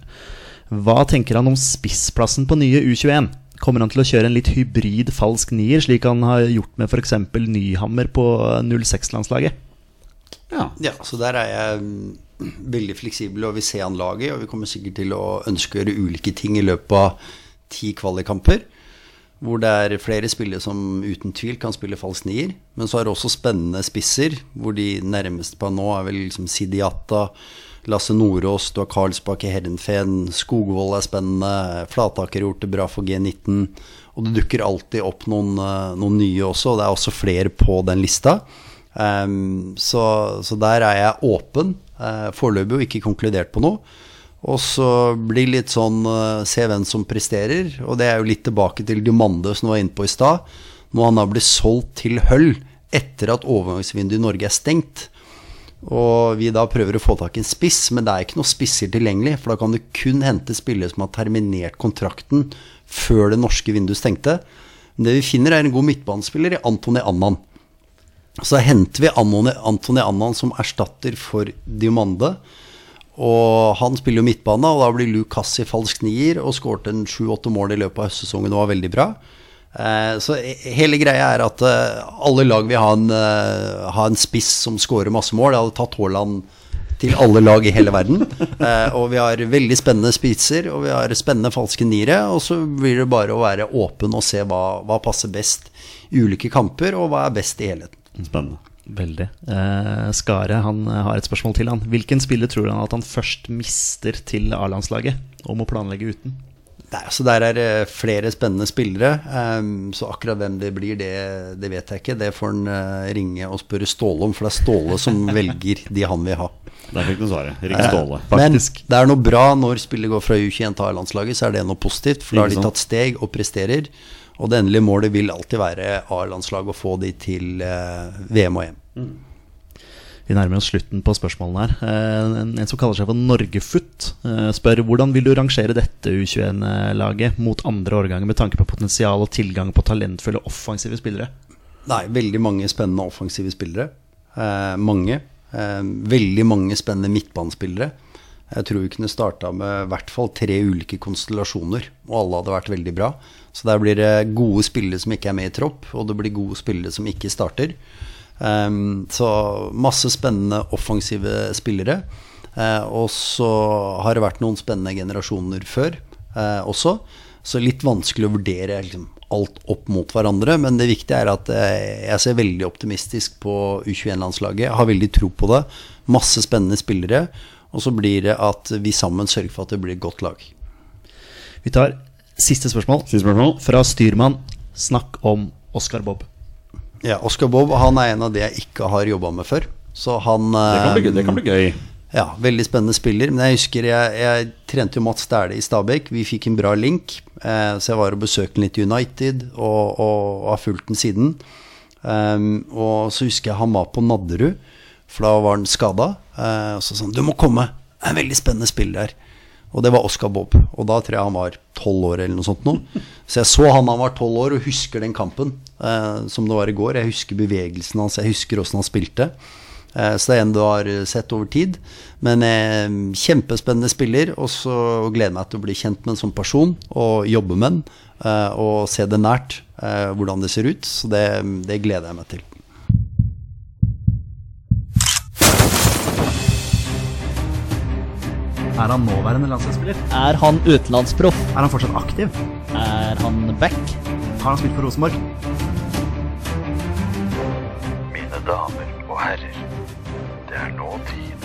Hva tenker han om spissplassen på nye U21? Kommer han til å kjøre en litt hybrid falsk nier, slik han har gjort med f.eks. Nyhammer på 06-landslaget? Ja. Ja, så der er jeg mm, veldig fleksibel og vil se an laget, og vi kommer sikkert til å ønske å gjøre ulike ting i løpet av ti kvalikkamper. Hvor det er flere spillere som uten tvil kan spille falsk nier. Men så er det også spennende spisser, hvor de nærmeste på nå er vel liksom Sidiata, Lasse Nordås, du har Karlsbakke, Herrenfen, Skogvold er spennende, Flataker har gjort det bra for G19. Og det dukker alltid opp noen, eh, noen nye også, og det er også flere på den lista. Um, så, så der er jeg åpen. Uh, Foreløpig og ikke konkludert på noe. Og så blir det litt sånn uh, se hvem som presterer. Og det er jo litt tilbake til Dumande som du var inne på i stad. Når han har blitt solgt til Høll etter at overgangsvinduet i Norge er stengt. Og vi da prøver å få tak i en spiss, men det er ikke noen spisser tilgjengelig. For da kan du kun hente spillere som har terminert kontrakten før det norske vinduet stengte. Men det vi finner, er en god midtbanespiller i Antony Annan. Så henter vi Antony, Annan som erstatter for Diomande. Og han spiller jo midtbane, og da blir Luke Cassi falsk nier og skåret en sju-åtte mål i løpet av høstsesongen og var veldig bra. Eh, Så hele greia er at eh, alle lag vil ha en, eh, ha en spiss som skårer masse mål. Jeg hadde tatt Haaland til alle lag i hele verden. Eh, Og vi har veldig spennende spisser, og vi har spennende falske niere. Og så blir det bare å være åpen og se hva, hva passer best i ulike kamper, og hva er best i helheten. Spennende. Veldig. Eh, Skare han har et spørsmål til han. Hvilken spiller tror han at han først mister til A-landslaget, og må planlegge uten? Nei, så Der er det flere spennende spillere. ehm, så akkurat hvem det blir, det, det vet jeg ikke. Det får han eh, ringe og spørre Ståle om, for det er Ståle som velger de han vil ha. Der fikk du svaret. Ring Ståle. Men det er noe bra når spillet går fra U21 til A-landslaget, så er det noe positivt. For da har de tatt steg og presterer. Og det endelige målet vil alltid være A-landslaget, å få de til eh, VM og EM. Vi nærmer oss slutten på spørsmålene her. Eh, En, som kaller seg for Norgefoot, eh, spør hvordan vil du rangere dette U21-laget mot andre årganger med tanke på potensial og tilgang på talentfulle offensive spillere? Nei, veldig mange spennende offensive spillere. Eh, mange. Eh, veldig mange spennende midtbanespillere. Jeg tror vi kunne starta med i hvert fall tre ulike konstellasjoner, og alle hadde vært veldig bra. Så der blir det gode spillere som ikke er med i tropp, og det blir gode spillere som ikke starter. Um, så masse spennende offensive spillere. Eh, og så har det vært noen spennende generasjoner før. eh, også. Så litt vanskelig å vurdere liksom, alt opp mot hverandre. Men det viktige er at eh, jeg ser veldig optimistisk på U21-landslaget. Jeg har veldig tro på det. Masse spennende spillere. Og så blir det at vi sammen sørger for at det blir et godt lag. Vi tar siste spørsmål. Siste spørsmål. Fra styrmann. Snakk om Oscar Bob. Ja, Oscar Bob han er en av de jeg ikke har jobba med før. Så han Det kan, bli, det kan bli gøy. Ja, veldig spennende spiller. Men jeg husker jeg, jeg trente jo Mats Dæhlie i Stabæk. Vi fikk en bra link. Eh, så jeg var og besøkte ham litt i United, og, og, har fulgt den siden. Um, og så husker jeg han var på Nadderud, for da var han skada. Eh, og så sa han 'Du må komme, det er en veldig spennende spiller her'. Og det var Oscar Bob. Og da tror jeg han var tolv år eller noe sånt nå. Så jeg så han da han var tolv år, og husker den kampen eh, som det var i går. Jeg husker bevegelsen hans, jeg husker åssen han spilte. Eh, så det er en du har sett over tid. Men eh, kjempespennende spiller, og så gleder jeg meg til å bli kjent med en som person og jobbe med den. eh, og se det nært, eh, hvordan det ser ut. Så det, det gleder jeg meg til. Er han nåværende landslagsspiller? Er han utenlandsproff? Er han fortsatt aktiv? Er han back? Har han spilt for Rosenborg? Damer og herrer, det er nå tid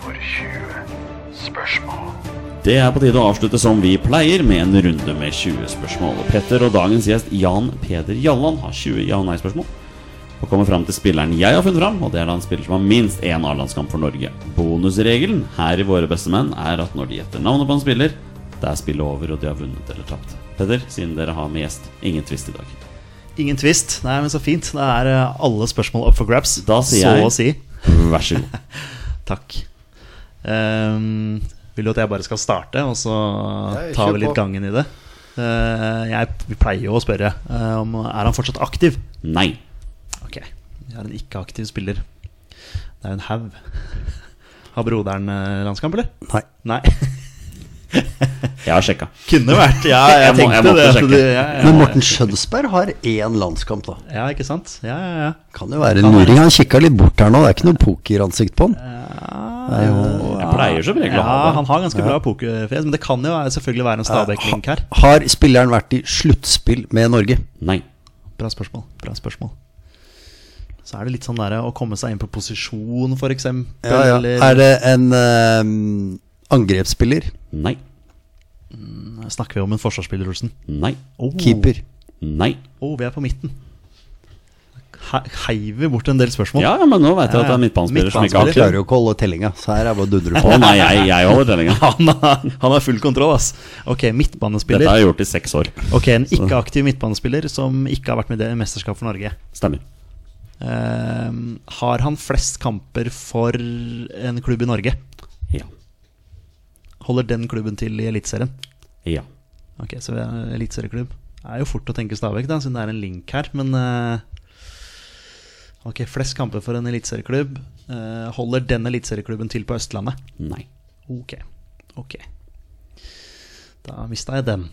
for 20 spørsmål. Det er på tide å avslutte som vi pleier, med en runde med 20 spørsmål. Petter og dagens gjest Jan Peder Jalland har 20 ja- og nei-spørsmål. Og kommer fram til spilleren jeg har funnet fram, og det er da en spiller som har minst én A-landskamp for Norge. Bonusregelen her i Våre bestemenn er at når de gjetter navnet på en spiller, det er spillet over, og de har vunnet eller tapt. Petter, siden dere har med gjest, ingen tvist i dag. Ingen tvist. Nei, men så fint. Da er eh, alle spørsmål up for grabs. Da sier så jeg- å si. Vær så god. Takk. Um, vil du at jeg bare skal starte, og så tar vi litt på. gangen i det? Uh, jeg vi pleier jo å spørre uh, om Er han fortsatt aktiv. Nei. Ok, Jeg er en ikke-aktiv spiller. Det er jo en haug. Har broderen landskamp, eller? Nei. Nei. Jeg har sjekka. Kunne vært. Ja, jeg, Jeg må- jeg tenkte det. ja, ja, Men Morten Skjønsberg har én landskamp, da. ja, ikke sant? Ja, ja, ja. Kan jo være en luring. Han kikka litt bort her nå. Det er ikke noe pokeransikt på han. Ja, jo, Jeg pleier som regel å ha det. han har ganske bra pokerfjes, men det kan jo selvfølgelig være en Stabæk-link her. Har spilleren vært i sluttspill med Norge? Nei. Bra spørsmål. Bra spørsmål. Så er det litt sånn der å komme seg inn på posisjon, f.eks. Ja, ja. Er det en uh, angrepsspiller? Nei. Snakker vi om en forsvarsspiller, Olsen? Nei. Oh. Keeper? Nei. Oh, vi er på midten. He heiv vi bort en del spørsmål? Ja, men nå vet jeg at det er midtbanespiller som ikke har klarer jo ikke å holde tellinga, så her er det bare å dundre på. Å nei, jeg, jeg holder tellinga. Han har, han har full kontroll, ass. Ok, midtbanespiller. Dette har jeg gjort i seks år. Ok, En ikke-aktiv midtbanespiller som ikke har vært med i det mesterskap for Norge. Stemmer. Uh, har han flest kamper for en klubb i Norge? Ja. Holder den klubben til i Eliteserien? Ja. Ok, så er eliteserieklubb. Det er jo fort å tenke Stabæk, da, siden det er en link her, men uh, Ok, flest kamper for en eliteserieklubb. Uh, holder den eliteserieklubben til på Østlandet? Nei. Ok. Ok. Da mista jeg den.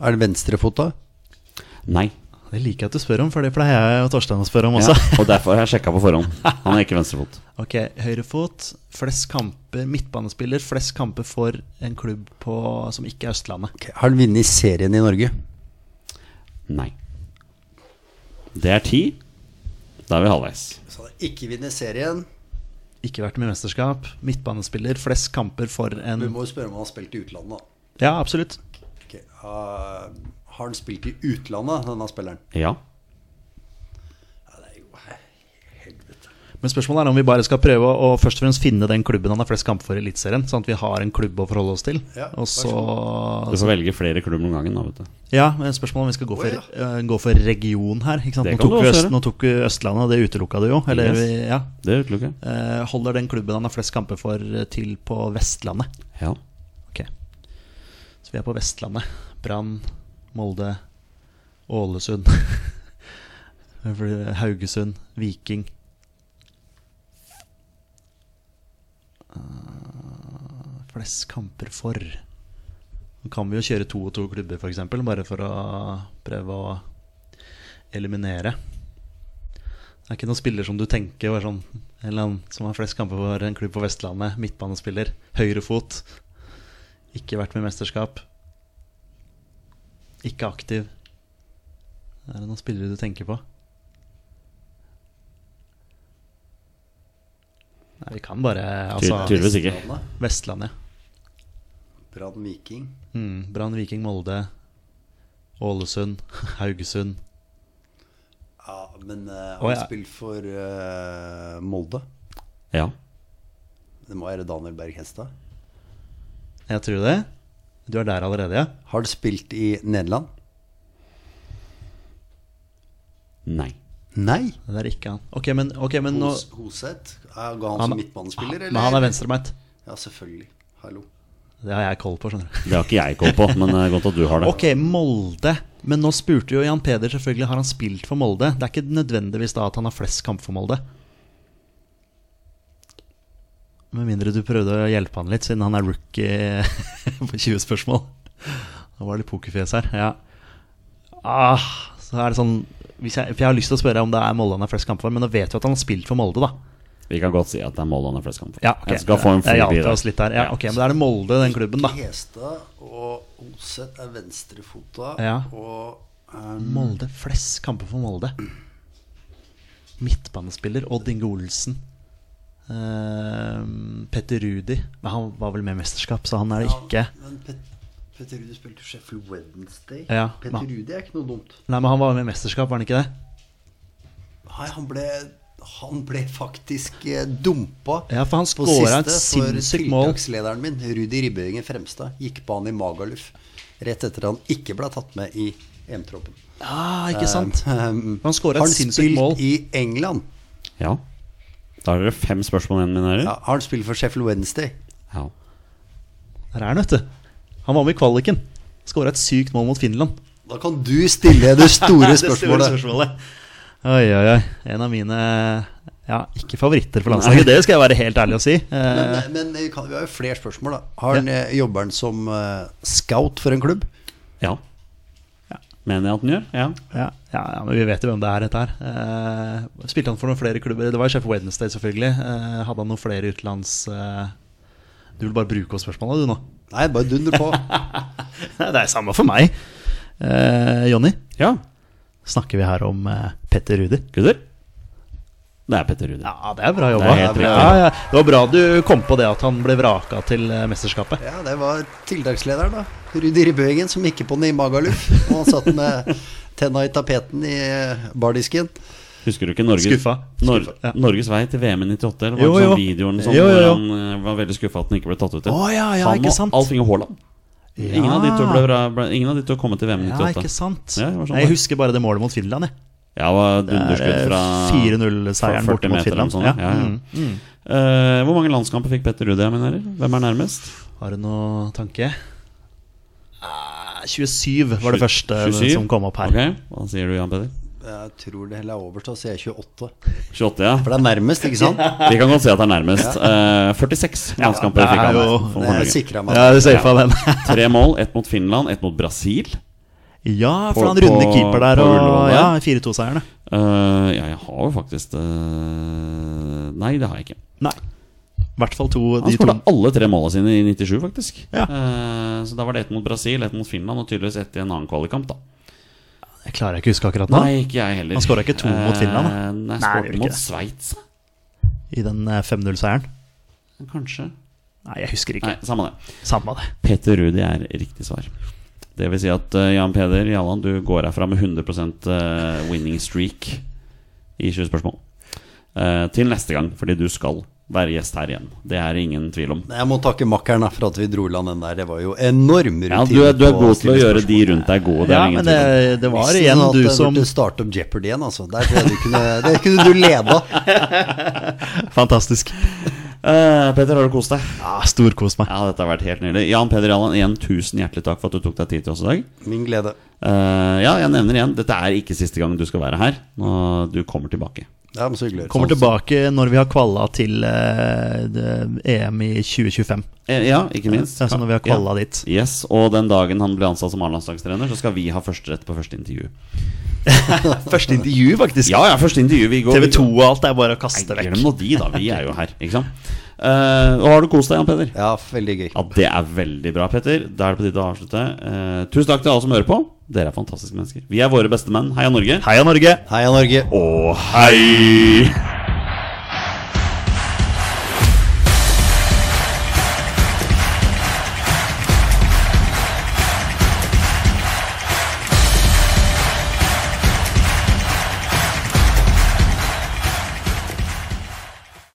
Er det venstrefot, da? Nei. Det liker jeg at du spør om, for det pleier jeg og Torstein å spørre om Ja, også. og derfor har jeg sjekka på forhånd. Han er ikke venstrefot. Ok, høyrefot, flest kamper, midtbanespiller, flest kamper for en klubb på, som ikke er Østlandet. Okay, Har han vunnet serien i Norge? Nei. Det er ti. Da er vi halvveis. Så han har ikke vunnet serien. Ikke vært med i mesterskap. Midtbanespiller, flest kamper for Vi Du må jo spørre om han har spilt i utlandet. da. Ja, absolutt. Ok, uh, har han spilt i utlandet, denne spilleren? Ja. Ja, det er jo helvete. Men spørsmålet er om vi bare skal prøve å, først og fremst finne den klubben han har flest kamper for i Eliteserien, sånn at vi har en klubb å forholde oss til. Ja, og så Du får velge flere klubber om gangen. Da, vet du. Ja, men spørsmålet om vi skal gå for, Å, øh, gå for region her. Ikke sant? Det Nå, kan tok du vi også Øst, nå tok vi Østlandet, det utelukka du jo. Eller, Yes. vi, ja. Det utelukker jeg. Eh, holder den klubben han har flest kamper for, eh, til på Vestlandet? Ja. Ok. Så vi er på Vestlandet. Brann, Molde, Ålesund. Haugesund, Viking. Eh, flest kamper for Nå kan vi jo kjøre to og to klubber, f.eks., bare for å prøve å eliminere. Det er ikke noen spiller som du tenker sånn eller annen som har flest kamper for en klubb på Vestlandet. Midtbanespiller. Høyrefot. Ikke vært med i mesterskap. Ikke aktiv. Er det noen spillere du tenker på? Nei, vi kan bare Altså tydeligvis ikke. Vestlandet. Brann Viking. Mm, Brann, Viking, Molde. Ålesund. Haugesund. Ja, men uh, har han ja. spilt for uh, Molde. Ja. Det må være Daniel Berg Hestad. Jeg tror det. Du er der allerede, ja? Har du spilt i Nederland? Nei. Nei. Det er ikke han. Ok, men, okay, men nå Hos, Hoseth? Ga han, Han- som midtbanespiller, Men han er venstrebeint. Ja, selvfølgelig. Hallo. Det har jeg koll på, skjønner du. Det har ikke jeg koll på, men det er godt at du har det. Ok, Molde. Men nå spurte jo Jan Peder selvfølgelig Har han spilt for Molde. Det er ikke nødvendigvis da at han har flest kamp for Molde. Med mindre du prøvde å hjelpe han litt, siden han er rookie på 20 spørsmål. Da var det litt pokerfjes her. Ja. Ah, så er det sånn hvis jeg, For jeg har lyst til å spørre om det er Molde han har flest kamper for, men nå vet vi at han har spilt for Molde, da. Vi kan godt si at det er Molde han har flest kamper for. Ja, okay. Jeg skal få en hjalp oss litt der. Ja, ok, Men da er det Molde, den klubben, da. Hestad og Hoseth er venstrefota. Ja. Og um, Molde. Flest kamper for Molde. Midtbanespiller Odd Inge Olsen. Ehm, Petter Rudi. Men han var vel med i mesterskap, så han er det ikke. Men Pet Petter Rudi spilte Sheffield Wednesday. Ja, Petter Rudi er ikke noe dumt. Nei, men han var med i mesterskap, var han ikke det? Nei, han ble, han ble faktisk eh, dumpa Ja, for han på siste, for sinnssykt mål. Tiltakslederen min, Rudi Ribbøyingen Fremstad, gikk på han i Magaluf rett etter at han ikke ble tatt med i EM-troppen. Ah, ikke sant? Um, Han skåra et har han spilte spilt i England? Ja. Da har dere fem spørsmål igjen, mine herrer. Ja, har han spilt for Sheffield Wednesday? Ja. Der er han, vet du. Han var med i kvaliken. Skåra et sykt mål mot Finland. Da kan du stille det store spørsmålet. Det store spørsmålet. Oi, oi, oi. En av mine Ja, ikke favoritter for landslaget. Det skal jeg være helt ærlig å si. Eh, Men, men vi, kan, vi har jo flere spørsmål. da Har han, ja. Jobber han som eh, scout for en klubb? ja. Mener jeg at han gjør? Ja. Ja, ja, ja, men vi vet jo hvem det er, dette her. Eh, spilte han for noen flere klubber? Det var Chef Wednesday, selvfølgelig. Eh, hadde han noen flere utenlands eh, Du vil bare bruke opp spørsmåla, du nå? Nei, bare dundre på. det er samme for meg. Eh, Jonny, ja. snakker vi her om eh, Petter Rudi? Gutter? Det er Petter Rudi. Ja, det er bra jobba. Det er helt riktig. ja, ja. Det var bra du kom på det at han ble vraka til eh, mesterskapet. Ja, det var tiltakslederen, da. Rudi Ribbøgen som gikk på den i Magaluf. Og han satt med tenna i tapeten i eh, bardisken. Husker du ikke Norges, Skuffa. Nor Skuffa, ja. Norges vei til VM i 98? Eller var Jo, det jo. sånn videoen sånn, Jo, jo, jo. hvor han eh, var veldig skuffa at den ikke ble tatt ut til? Å, ja, ja, Han ikke og sant? Alf Inge Haaland. Ingen, av de to ble, bra- ble, ingen av de to kom til VM i Ja, ikke sant? Ja, sånn Nei, jeg husker bare det målet mot Finland, jeg. Ja, det var er dunderskudd eh, fra 4-0-seieren 40 borte mot Finland. Sånn. Ja. ja, ja. Mm, mm. Eh, hvor mange landskamper fikk Petter Rudi? Hvem er nærmest? Har du noe tanke? Uh, 27 var det første 27? som kom opp her. Okay. Hva sier du, Jan Peder? Jeg tror det heller er over, så å jeg 28. 28, ja. For det er nærmest, ikke sant? Vi kan godt si at det er nærmest. Eh, 46 landskamper det fikk er han jo- Det sikra meg. Ja, du safa den. Tre mål, ett mot Finland, ett mot Brasil. Ja, for På- han runde keeper der og ja, 4-2-seierne. Uh, ja, jeg har jo faktisk det Nei, det har jeg ikke. Nei. I hvert fall to Han skåra alle tre målene sine i 97, faktisk. Ja. Uh, så da var det ett mot Brasil, ett mot Finland og tydeligvis ett i en annen kvalikkamp. da Jeg klarer ikke å huske akkurat nå. Nei, ikke jeg heller. Han skåra ikke to mot Finland, da? Eh, Nei, ikke mot. Sveits. I den eh, 5-0-seieren. kanskje. Nei, jeg husker ikke. Nei, samme det. Samme det. Peter Rudi er riktig svar. Det vil si at uh, Jan Peder Jalland, du går herfra med 100 eh, winning streak i 20 spørsmål. Uh, til neste gang, fordi du skal være gjest her igjen. Det er det ingen tvil om. Jeg må takke makkeren for at vi dro i land den der. Det var jo enorm rutine. Ja, du, er, du er god til å gjøre de rundt deg gode. Det er Ja, er ingen men tvil om. det, det var igjen at du som burde starte opp Jeopardy igjen, altså. Der kunne, det kunne du leda. Fantastisk. Eh, Peter, har du kost deg? Ja, Storkost meg. Ja, dette har vært helt nydelig. Jan Peder Jalland, igjen tusen hjertelig takk for at du tok deg tid til oss i dag. Min glede. Uh, ja, jeg nevner igjen, dette er ikke siste gang du skal være her. Nå, du kommer tilbake. Ja, men så hyggelig. Kommer tilbake når vi har kvalla til uh, det- EM i 2025. Eh, ja, ikke minst. Altså når vi har kvalla dit. Yes, Og den dagen han blir ansatt som A-landslagstrener, så skal vi ha førsterett på første intervju. Første intervju, faktisk. Ja, ja, første intervju. Vi går, TV2 og alt er bare å kaste vekk. Glem nå de, da. Vi er jo her, ikke sant. Uh, og har du kost deg, Jan Peder? Ja, veldig gøy. Ja, det er veldig bra, Petter. Da er det på tide å avslutte. Uh, tusen takk til alle som hører på. Dere er fantastiske mennesker. Vi er våre beste menn. Heia Norge. Heia Norge! Heia Norge! Og hei!